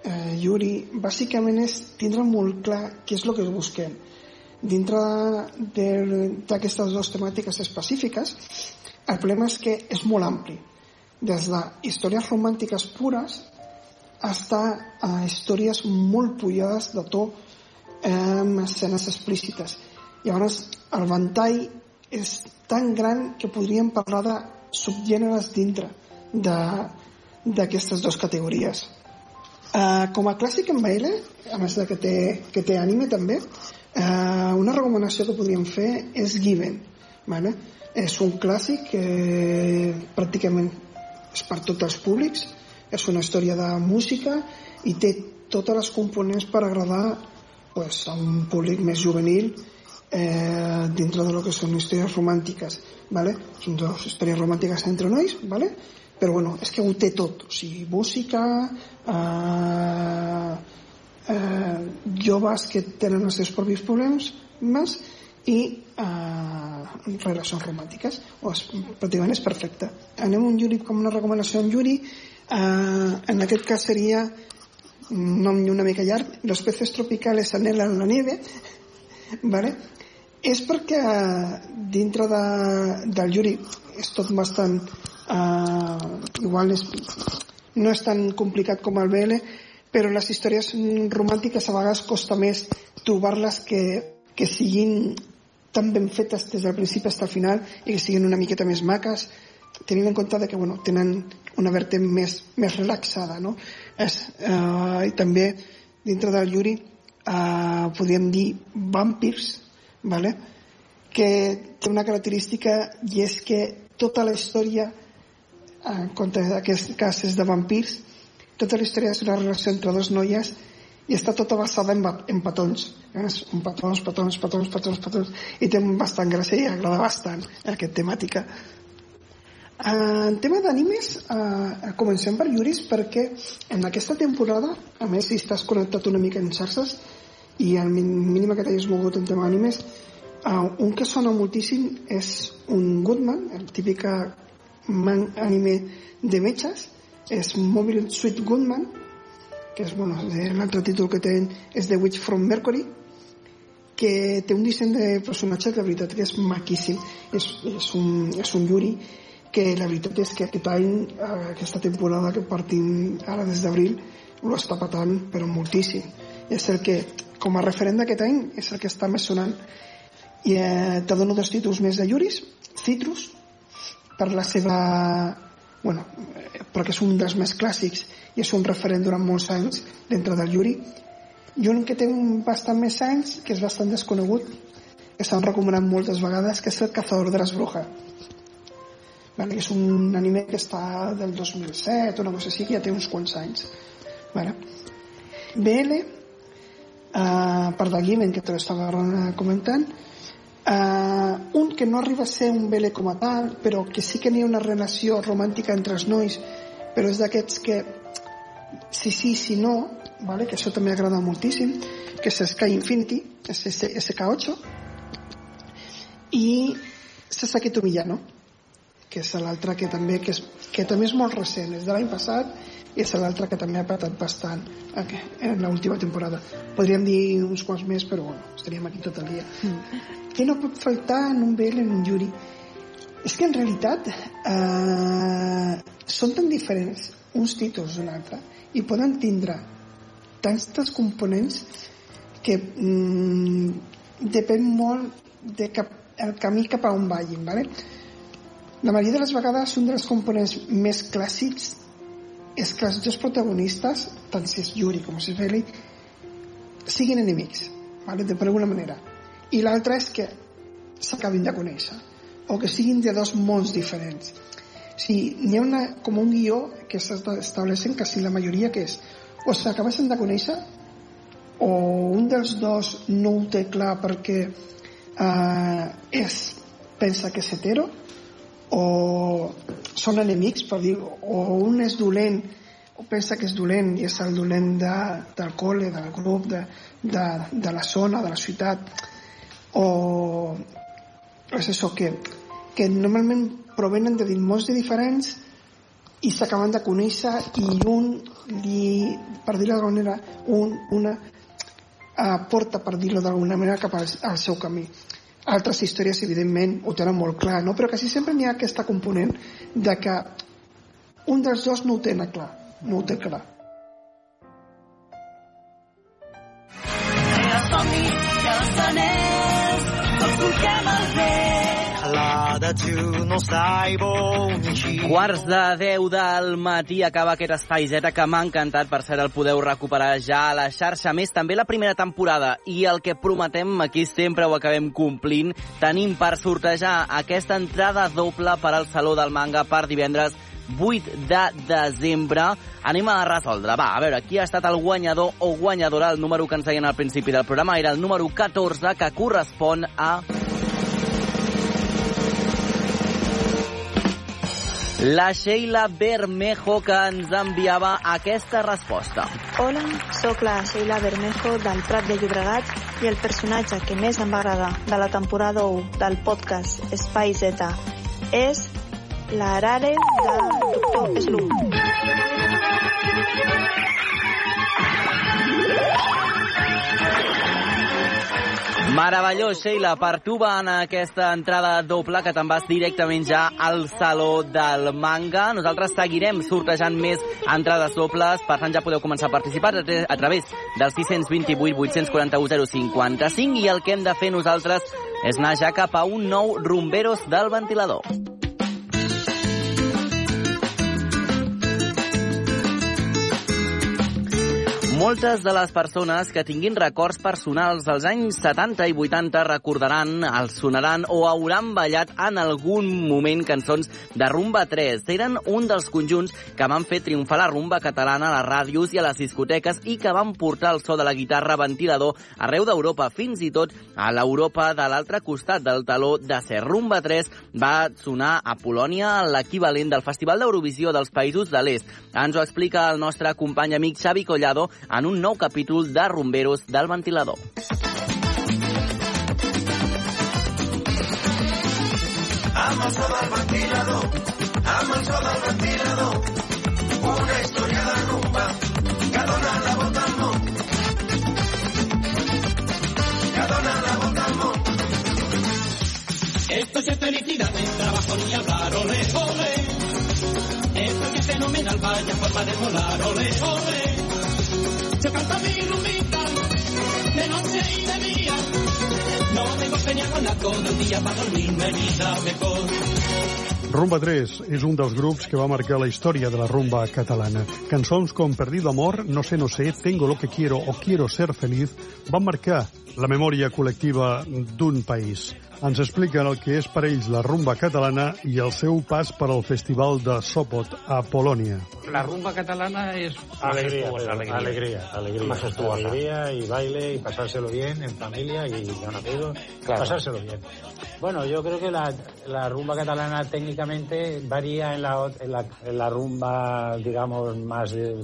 eh, Yuri, bàsicament és tindre molt clar què és el que busquem. Dintre d'aquestes dues temàtiques específiques, el problema és que és molt ampli. Des de històries romàntiques pures fins a històries molt pujades de to amb escenes explícites. Llavors, el ventall és tan gran que podríem parlar de subgèneres dintre d'aquestes dues categories. Uh, com a clàssic en baile, a més de que té, que té anime també, uh, una recomanació que podríem fer és Given. Vale? És un clàssic que pràcticament és per tots els públics, és una història de música i té totes les components per agradar pues, a un públic més juvenil eh, dintre de lo que són històries romàntiques, ¿vale? Són dues històries romàntiques entre nois, ¿vale? Però bueno, és que ho té tot, o sigui, música, eh, eh, joves que tenen els seus propis problemes més, i eh, relacions romàntiques o és, pràcticament és perfecte anem un Yuri com una recomanació en Yuri eh, en aquest cas seria un nom una mica llarg los peces tropicales anhelan la nieve ¿vale? És perquè dintre de, del Yuri és tot bastant eh, igual és, no és tan complicat com el BL però les històries romàntiques a vegades costa més trobar-les que, que siguin tan ben fetes des del principi fins al final i que siguin una miqueta més maques tenint en compte que bueno, tenen una vertent més, més relaxada no? és, eh, i també dintre del Yuri eh, podríem dir vampirs ¿vale? que té una característica i és que tota la història en compte d'aquests casos de vampirs tota la història és una relació entre dues noies i està tota basada en, en petons eh? un petons, petons, petons, petons, petons i té bastant gràcia i agrada bastant aquesta temàtica en tema d'animes eh, comencem per Yuris perquè en aquesta temporada a més si estàs connectat una mica en xarxes i el mínim que t'hagis mogut en tema d'animes uh, un que sona moltíssim és un Goodman el típic man anime de metges. És Mobile Suit Goodman que és, bueno, l'altre títol que tenen és The Witch from Mercury que té un disseny de personatge que la veritat és maquíssim. És, és, un, és un Yuri que la veritat és que aquest any eh, aquesta temporada que partim ara des d'abril ho està patant però moltíssim és el que com a referent d'aquest any és el que està més sonant i eh, te dono dos títols més de Yuris Citrus, per la seva... Bueno, eh, perquè és un dels més clàssics i és un referent durant molts anys dintre del Yuri. I un que té un bastant més anys, que és bastant desconegut, que s'han recomanat moltes vegades, que és el Cazador de les Brujas. Vale, és un anime que està del 2007, una cosa així, que ja té uns quants anys. Vale. BL, uh, per del Given, que te l'estava comentant, Uh, un que no arriba a ser un BL com a tal, però que sí que n'hi ha una relació romàntica entre els nois, però és d'aquests que sí, sí, sí, no, vale? que això també agrada moltíssim, que és Sky Infinity, és SK8, i Sasaki Tomiyano, que és l'altre que també que, és, que també és molt recent, és de l'any passat i és l'altre que també ha patat bastant en l'última temporada. Podríem dir uns quants més, però bueno, estaríem aquí tot el dia. Mm. Què no pot faltar en un BL en un Yuri? És que en realitat eh, són tan diferents uns títols d'un altre i poden tindre tants components que mm, depèn molt de cap, el camí cap a on vagin, ¿vale? La majoria de les vegades un dels components més clàssics és que els dos protagonistes, tant si és Yuri com si és Feli, siguin enemics, ¿vale? de per alguna manera. I l'altre és que s'acabin de conèixer, o que siguin de dos mons diferents. O sigui, n'hi ha una, com un guió que s'estableixen quasi la majoria que és o s'acabessin de conèixer o un dels dos no ho té clar perquè eh, és, pensa que és hetero o són enemics, per dir, o un és dolent o pensa que és dolent i és el dolent de, del col·le, del grup, de, de, de la zona, de la ciutat, o és això que, que normalment provenen de mons diferents i s'acaben de conèixer i un li, per dir-ho d'alguna manera, un, una uh, porta, per dir-ho d'alguna manera, cap al, al seu camí. Altres històries, evidentment, ho tenen molt clar, no? però quasi sempre n'hi ha aquesta component de que un dels dos no ho té clar, no ho té clar. somni i els anells, tots busquem el Quarts de 10 del matí acaba aquest espai Z que m'ha encantat, per cert el podeu recuperar ja a la xarxa. més, també la primera temporada i el que prometem aquí sempre ho acabem complint. Tenim per sortejar aquesta entrada doble per al Saló del Manga per divendres 8 de desembre. Anem a resoldre. Va, a veure, qui ha estat el guanyador o guanyadora? El número que ens deien al principi del programa era el número 14, que correspon a... La Sheila Bermejo que ens enviava aquesta resposta. Hola, sóc la Sheila Bermejo del Prat de Llobregat i el personatge que més em va agradar de la temporada 1 del podcast Espai Z és l'Arare de Doctor Slum. Meravellós, Sheila, per tu va en aquesta entrada doble que te'n vas directament ja al Saló del Manga. Nosaltres seguirem sortejant més entrades dobles, per tant ja podeu començar a participar a través del 628 841 055 i el que hem de fer nosaltres és anar ja cap a un nou Rumberos del Ventilador. Moltes de les persones que tinguin records personals dels anys 70 i 80 recordaran, els sonaran o hauran ballat en algun moment cançons de Rumba 3. Eren un dels conjunts que van fer triomfar la rumba catalana a les ràdios i a les discoteques i que van portar el so de la guitarra ventilador arreu d'Europa, fins i tot a l'Europa de l'altre costat del taló de ser. Rumba 3 va sonar a Polònia, l'equivalent del Festival d'Eurovisió dels Països de l'Est. Ens ho explica el nostre company amic Xavi Collado en un nou capítol de Rumberos del Ventilador. Amb el so del ventilador, amb el so del ventilador, una història de rumba que dona la volta al món. Que dona la volta al món. Esto es felicidad, en trabajo ni hablar, ole, ole. Esto es fenomenal, vaya forma de volar, ole, ole. Yo canto mi rumbita de noche y de día. No tengo señal con la día para dormirme vida mejor. Rumba 3 és un dels grups que va marcar la història de la rumba catalana. Cançons com Perdido Amor, No sé, no sé, Tengo lo que quiero o Quiero ser feliz van marcar la memòria col·lectiva d'un país. Ens expliquen el que és per ells la rumba catalana i el seu pas per al Festival de Sopot a Polònia. La rumba catalana es Alegría, majestuosa, alegría, alegría, alegría, Majestuosa. alegría y baile y pasárselo bien en familia y con amigos, Claro. pasárselo bien. Bueno, yo creo que la, la rumba catalana técnicamente varía en la, en la, en la rumba, digamos, más, eh,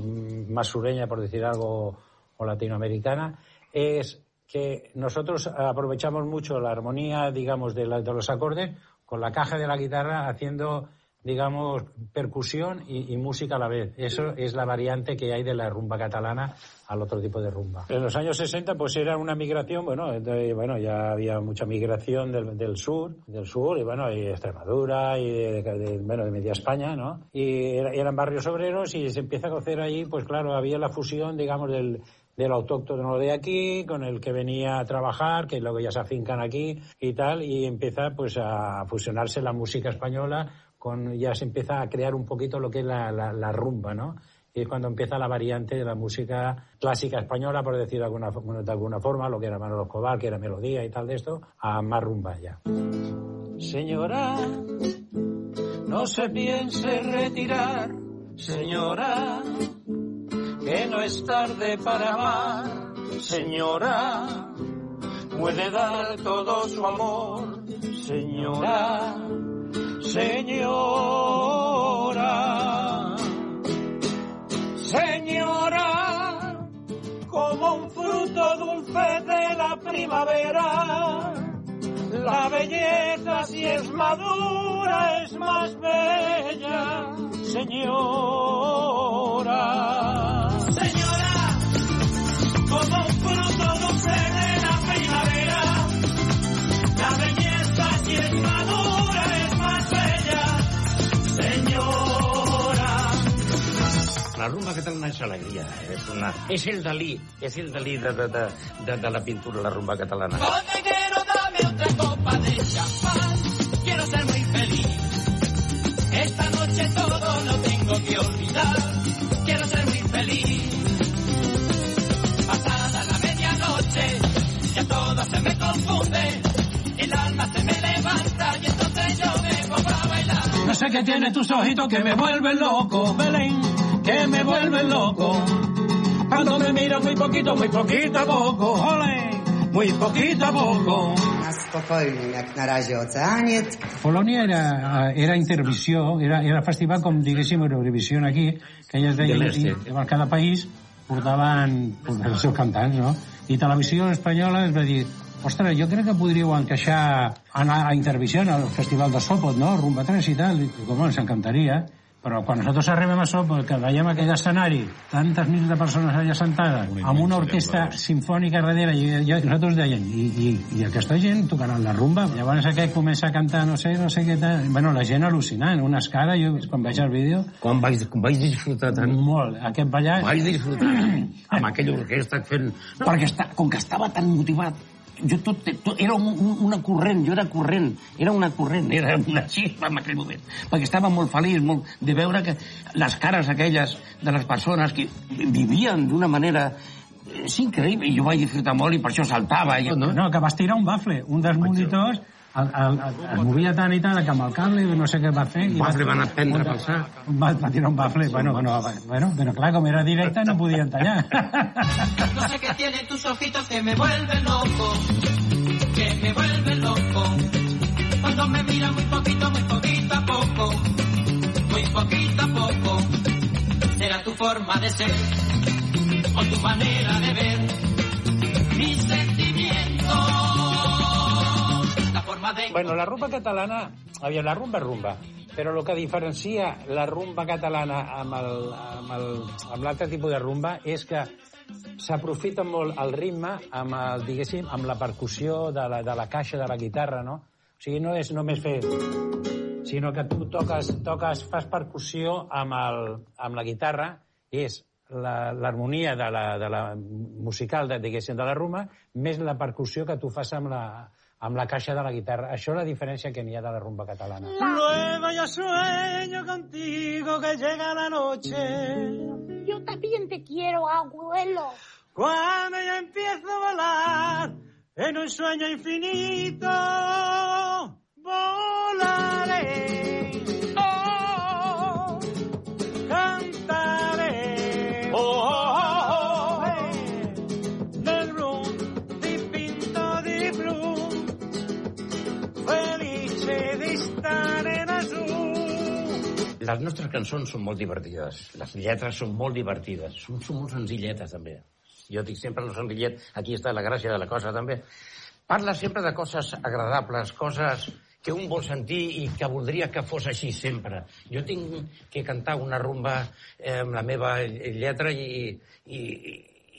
más sureña, por decir algo, o latinoamericana, es que nosotros aprovechamos mucho la armonía, digamos, de, la- de los acordes con la caja de la guitarra haciendo digamos, percusión y, y música a la vez. Eso es la variante que hay de la rumba catalana al otro tipo de rumba. En los años 60 pues era una migración, bueno, de- bueno ya había mucha migración del, del sur, del sur y bueno, y Extremadura y de, de- bueno, de media España, ¿no? Y era- eran barrios obreros y se empieza a cocer ahí, pues claro, había la fusión, digamos, del, del autóctono de aquí con el que venía a trabajar, que luego ya se afincan aquí y tal, y empieza pues a fusionarse la música española con, ya se empieza a crear un poquito lo que es la, la, rumba, ¿no? Y es cuando empieza la variante de la música clásica española, por decir de alguna, de alguna forma, lo que era Manolo Escobar, que era melodía y tal de esto, a más rumba ya. Señora, no se piense retirar, señora, que no es tarde para amar, señora, puede dar todo su amor, señora, señora, señora, como un fruto dulce de la primavera. La belleza si es madura es más bella, señora. La rumba catalana és alegria, és, una, és el Dalí, és el Dalí de, de, de, de, de la pintura, la rumba catalana. Bodeguero, dame otra copa de champán. Quiero ser muy feliz. Esta noche todo lo tengo que olvidar. Quiero ser muy feliz. Pasada la medianoche, ya todo se me confunde. El alma se me levanta y entonces yo me pongo a bailar. No sé qué tiene tus ojitos que me vuelven loco, Belén, que me vuelven loco. Cuando me miras muy poquito, muy poquito a poco, ole, muy poquito a poco. Spokojnym, jak na razie oceaniec. Polònia era, era intervisió, era, era festival com diguéssim Eurovisió aquí, que elles De deien i cada país portaven portaven els seus cantants, no? I Televisió Espanyola es va dir ostres, jo crec que podríeu encaixar anar a intervisió al Festival de Sopot, no? Rumba 3 i tal. I, com, ens encantaria. Però quan nosaltres arribem a Sopot, que veiem aquell escenari, tantes mil de persones allà sentades, amb una orquestra sinfònica darrere, i, i nosaltres deien, i, i, i aquesta gent tocaran la rumba. Llavors aquest comença a cantar, no sé, no sé què tal. Bueno, la gent al·lucinant, unes cares, jo quan veig el vídeo... Quan vaig, quan vaig disfrutar tant... Molt, aquest ballar... Vaig disfrutar amb aquella orquestra fent... Perquè està, com que estava tan motivat, jo tot, tot era un, un, una corrent, jo era corrent, era una corrent, era una xispa en aquell moment, perquè estava molt feliç molt, de veure que les cares aquelles de les persones que vivien d'una manera és increïble, i jo vaig disfrutar molt i per això saltava. I... No, no, que vas tirar un bafle, un dels monitors el, el, el, es movia tant i tant que amb el cable no sé què va fer Un bafle van aprendre pel sac. va, va tirar un bafle bueno, bueno, bueno, però clar, com era directe no podien tallar No sé qué tienen tus ojitos que me vuelven loco, que me vuelven loco. Cuando me miran muy poquito, muy poquito a poco, muy poquito a poco. Será tu forma de ser o tu manera de ver sentimientos. Bueno, la rumba catalana, aviam, la rumba és rumba, però el que diferencia la rumba catalana amb l'altre tipus de rumba és que s'aprofita molt el ritme amb, el, diguéssim, amb la percussió de la, de la caixa de la guitarra, no? O sigui, no és només fer sinó que tu toques, toques fas percussió amb, el, amb la guitarra, és l'harmonia de, la, de la musical, de, diguéssim, de la rumba, més la percussió que tu fas amb la, amb la caixa de la guitarra. Això és la diferència que n'hi ha de la rumba catalana. Luego yo sueño contigo que llega la noche. Yo también te quiero, abuelo. Cuando yo empiezo a volar en un sueño infinito, volaré. Les nostres cançons són molt divertides. Les lletres són molt divertides. Són, són molt senzilletes, també. Jo dic sempre lo senzillet, aquí està la gràcia de la cosa, també. Parla sempre de coses agradables, coses que un vol sentir i que voldria que fos així sempre. Jo tinc que cantar una rumba eh, amb la meva lletra i, i,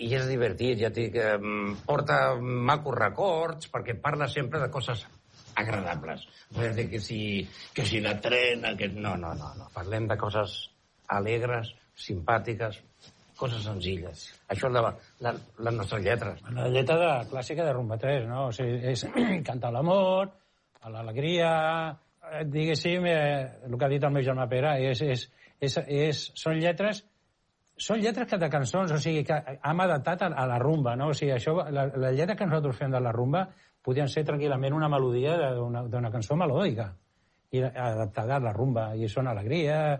i és divertit, ja dic, eh, porta macos records perquè parla sempre de coses agradables. Res de que si, que si la trena, que... No, no, no, no. Parlem de coses alegres, simpàtiques, coses senzilles. Això és la, la, les nostres lletres. La lletra de, clàssica de Rumba 3, no? O sigui, és cantar l'amor, l'alegria, eh, diguéssim, eh, el que ha dit el meu germà Pere, és, és, és, és, són lletres són lletres que de cançons, o sigui, que hem adaptat a, a la rumba, no? O sigui, això, la, la lletra que nosaltres fem de la rumba podien ser tranquil·lament una melodia d'una cançó melòdica i adaptada a la rumba, i són alegria,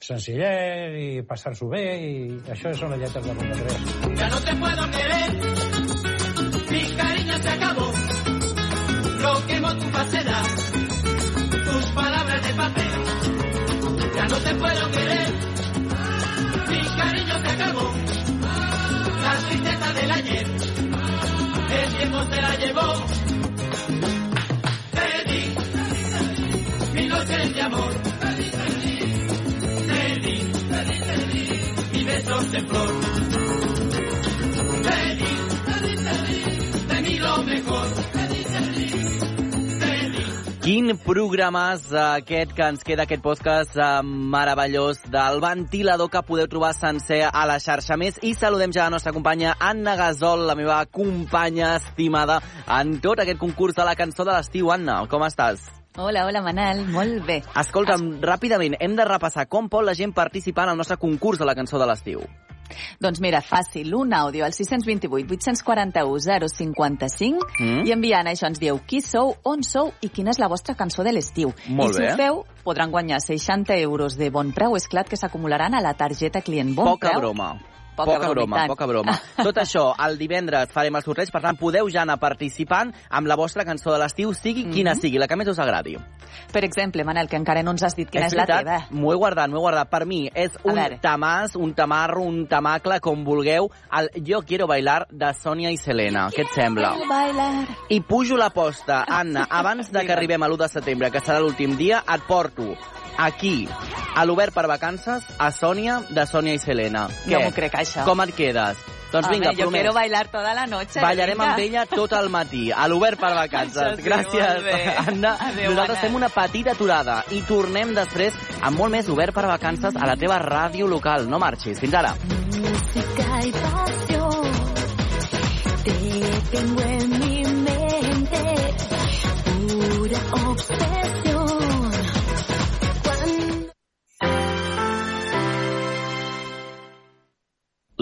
senzillet, i passar-s'ho bé, i això són les lletres de Rumba 3. Ya no te puedo querer, mi cariño se acabó. Lo quemo tu falsedad, tus palabras de papel. Ya no te puedo querer, mi cariño se acabó. La tristeza del ayer, tiempo se la llevó. Te di mi noche de amor. Te di mi besos de flor. 20 programes eh, aquest que ens queda, aquest podcast eh, meravellós del ventilador que podeu trobar sencer a la xarxa més. I saludem ja la nostra companya Anna Gasol, la meva companya estimada en tot aquest concurs de la cançó de l'estiu. Anna, com estàs? Hola, hola, Manel. Molt bé. Escolta'm, es... ràpidament, hem de repassar com pot la gent participar en el nostre concurs de la cançó de l'estiu. Doncs mira, fàcil, un àudio al 628 841 055 Mm. i enviant això ens dieu qui sou, on sou i quina és la vostra cançó de l'estiu. Molt I si bé. ho feu, podran guanyar 60 euros de bon preu. És clar que s'acumularan a la targeta client bon Poca preu. broma. Poca poca broma, tant. poca broma. Tot això, el divendres farem el sorteig, per tant, podeu ja anar participant amb la vostra cançó de l'estiu, sigui quina Mhm. sigui, la que més us agradi. Per exemple, Manel, que encara no ens has dit quina és, la veritat, teva. M'ho he guardat, m'ho he guardat. Per mi és un tamàs, un tamarro, un tamacle, com vulgueu, el Yo quiero bailar de Sònia i Selena. Què et sembla? Bailar. I pujo l'aposta, Anna, abans de que arribem a l'1 de setembre, que serà l'últim dia, et porto aquí, a l'Obert per Vacances, a Sònia, de Sònia i Selena. No m'ho crec, això. Com et quedes? Doncs Home, vinga, jo promès. quiero bailar toda la noche. Ballarem vinga. amb ella tot el matí, a l'Obert per Vacances. Sí, Gràcies. Anna. Adéu, Nosaltres Anna. fem una petita aturada i tornem després amb molt més Obert per Vacances a la teva ràdio local. No marxis. Fins ara. música y pasión. Te tengo en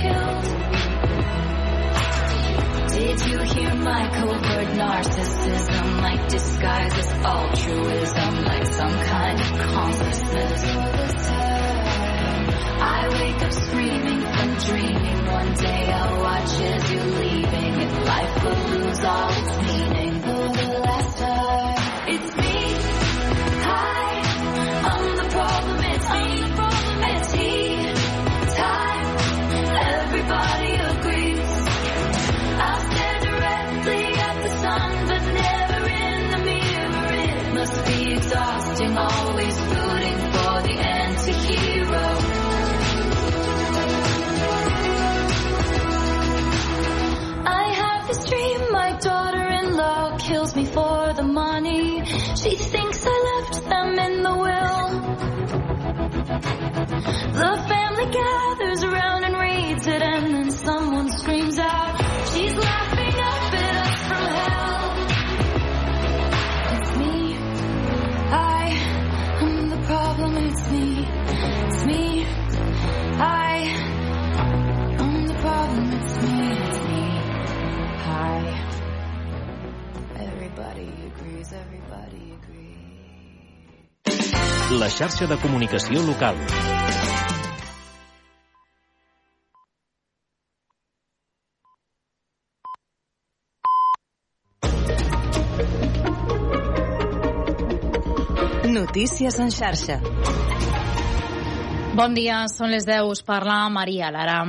Killed. Did you hear my covert narcissism, like disguises altruism, like some kind of consciousness? I wake up screaming from dreaming. One day I'll watch as you're leaving, and life will lose all its meaning. For the last time, The family gathers around and reads it, and then someone screams out, She's laughing up at us from hell. It's me. I am the problem. It's me. It's me. I am the problem. It's me. It's me. Hi. Everybody agrees. Everybody agrees. La xarxa de comunicació local. Notícies en xarxa. Bon dia, són les 10, us parla Maria Lara.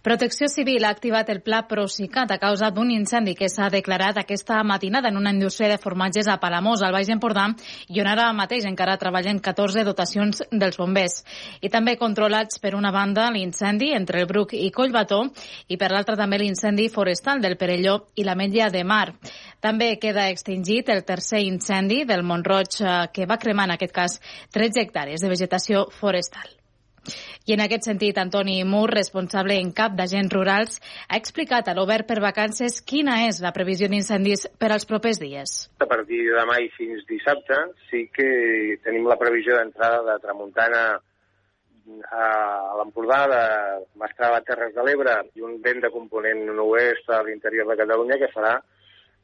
Protecció Civil ha activat el pla Procicat a causa d'un incendi que s'ha declarat aquesta matinada en una indústria de formatges a Palamós, al Baix Empordà, i on ara mateix encara treballen 14 dotacions dels bombers. I també controlats per una banda l'incendi entre el Bruc i Collbató i per l'altra també l'incendi forestal del Perelló i la Metlla de Mar. També queda extingit el tercer incendi del Montroig eh, que va cremar en aquest cas 13 hectàrees de vegetació forestal. I en aquest sentit, Antoni Mur, responsable en cap d'agents rurals, ha explicat a l'Obert per Vacances quina és la previsió d'incendis per als propers dies. A partir de demà i fins dissabte sí que tenim la previsió d'entrada de tramuntana a l'Empordà, de Mastrava, Terres de l'Ebre i un vent de component oest a l'interior de Catalunya que farà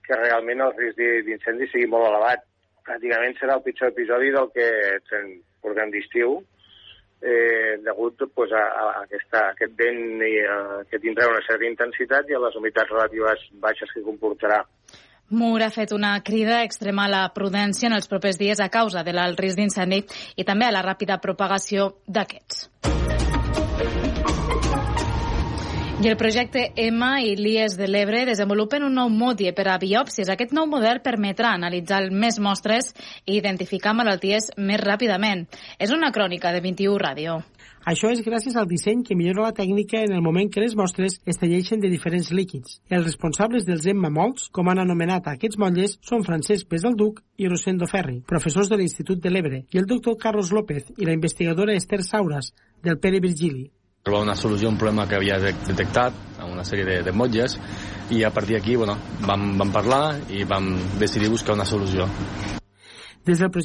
que realment el risc d'incendi sigui molt elevat. Pràcticament serà el pitjor episodi del que portem d'estiu, eh, degut pues, a, a, aquesta, aquest vent i, uh, que tindrà una certa intensitat i a les humitats relatives baixes que comportarà. Mur ha fet una crida a extremar la prudència en els propers dies a causa de l'alt risc d'incendi i també a la ràpida propagació d'aquests. I el projecte EMA i l'IES de l'Ebre desenvolupen un nou mòdie per a biòpsies. Aquest nou model permetrà analitzar més mostres i identificar malalties més ràpidament. És una crònica de 21 Ràdio. Això és gràcies al disseny que millora la tècnica en el moment que les mostres es talleixen de diferents líquids. Els responsables dels Emma Molts, com han anomenat aquests motlles, són Francesc Pesdelduc i Rosendo Ferri, professors de l'Institut de l'Ebre, i el doctor Carlos López i la investigadora Esther Sauras, del Pere Virgili. Trobar una solució a un problema que havia de- detectat a una sèrie de, de motlles i a partir d'aquí bueno, vam, vam parlar i vam decidir buscar una solució. Des del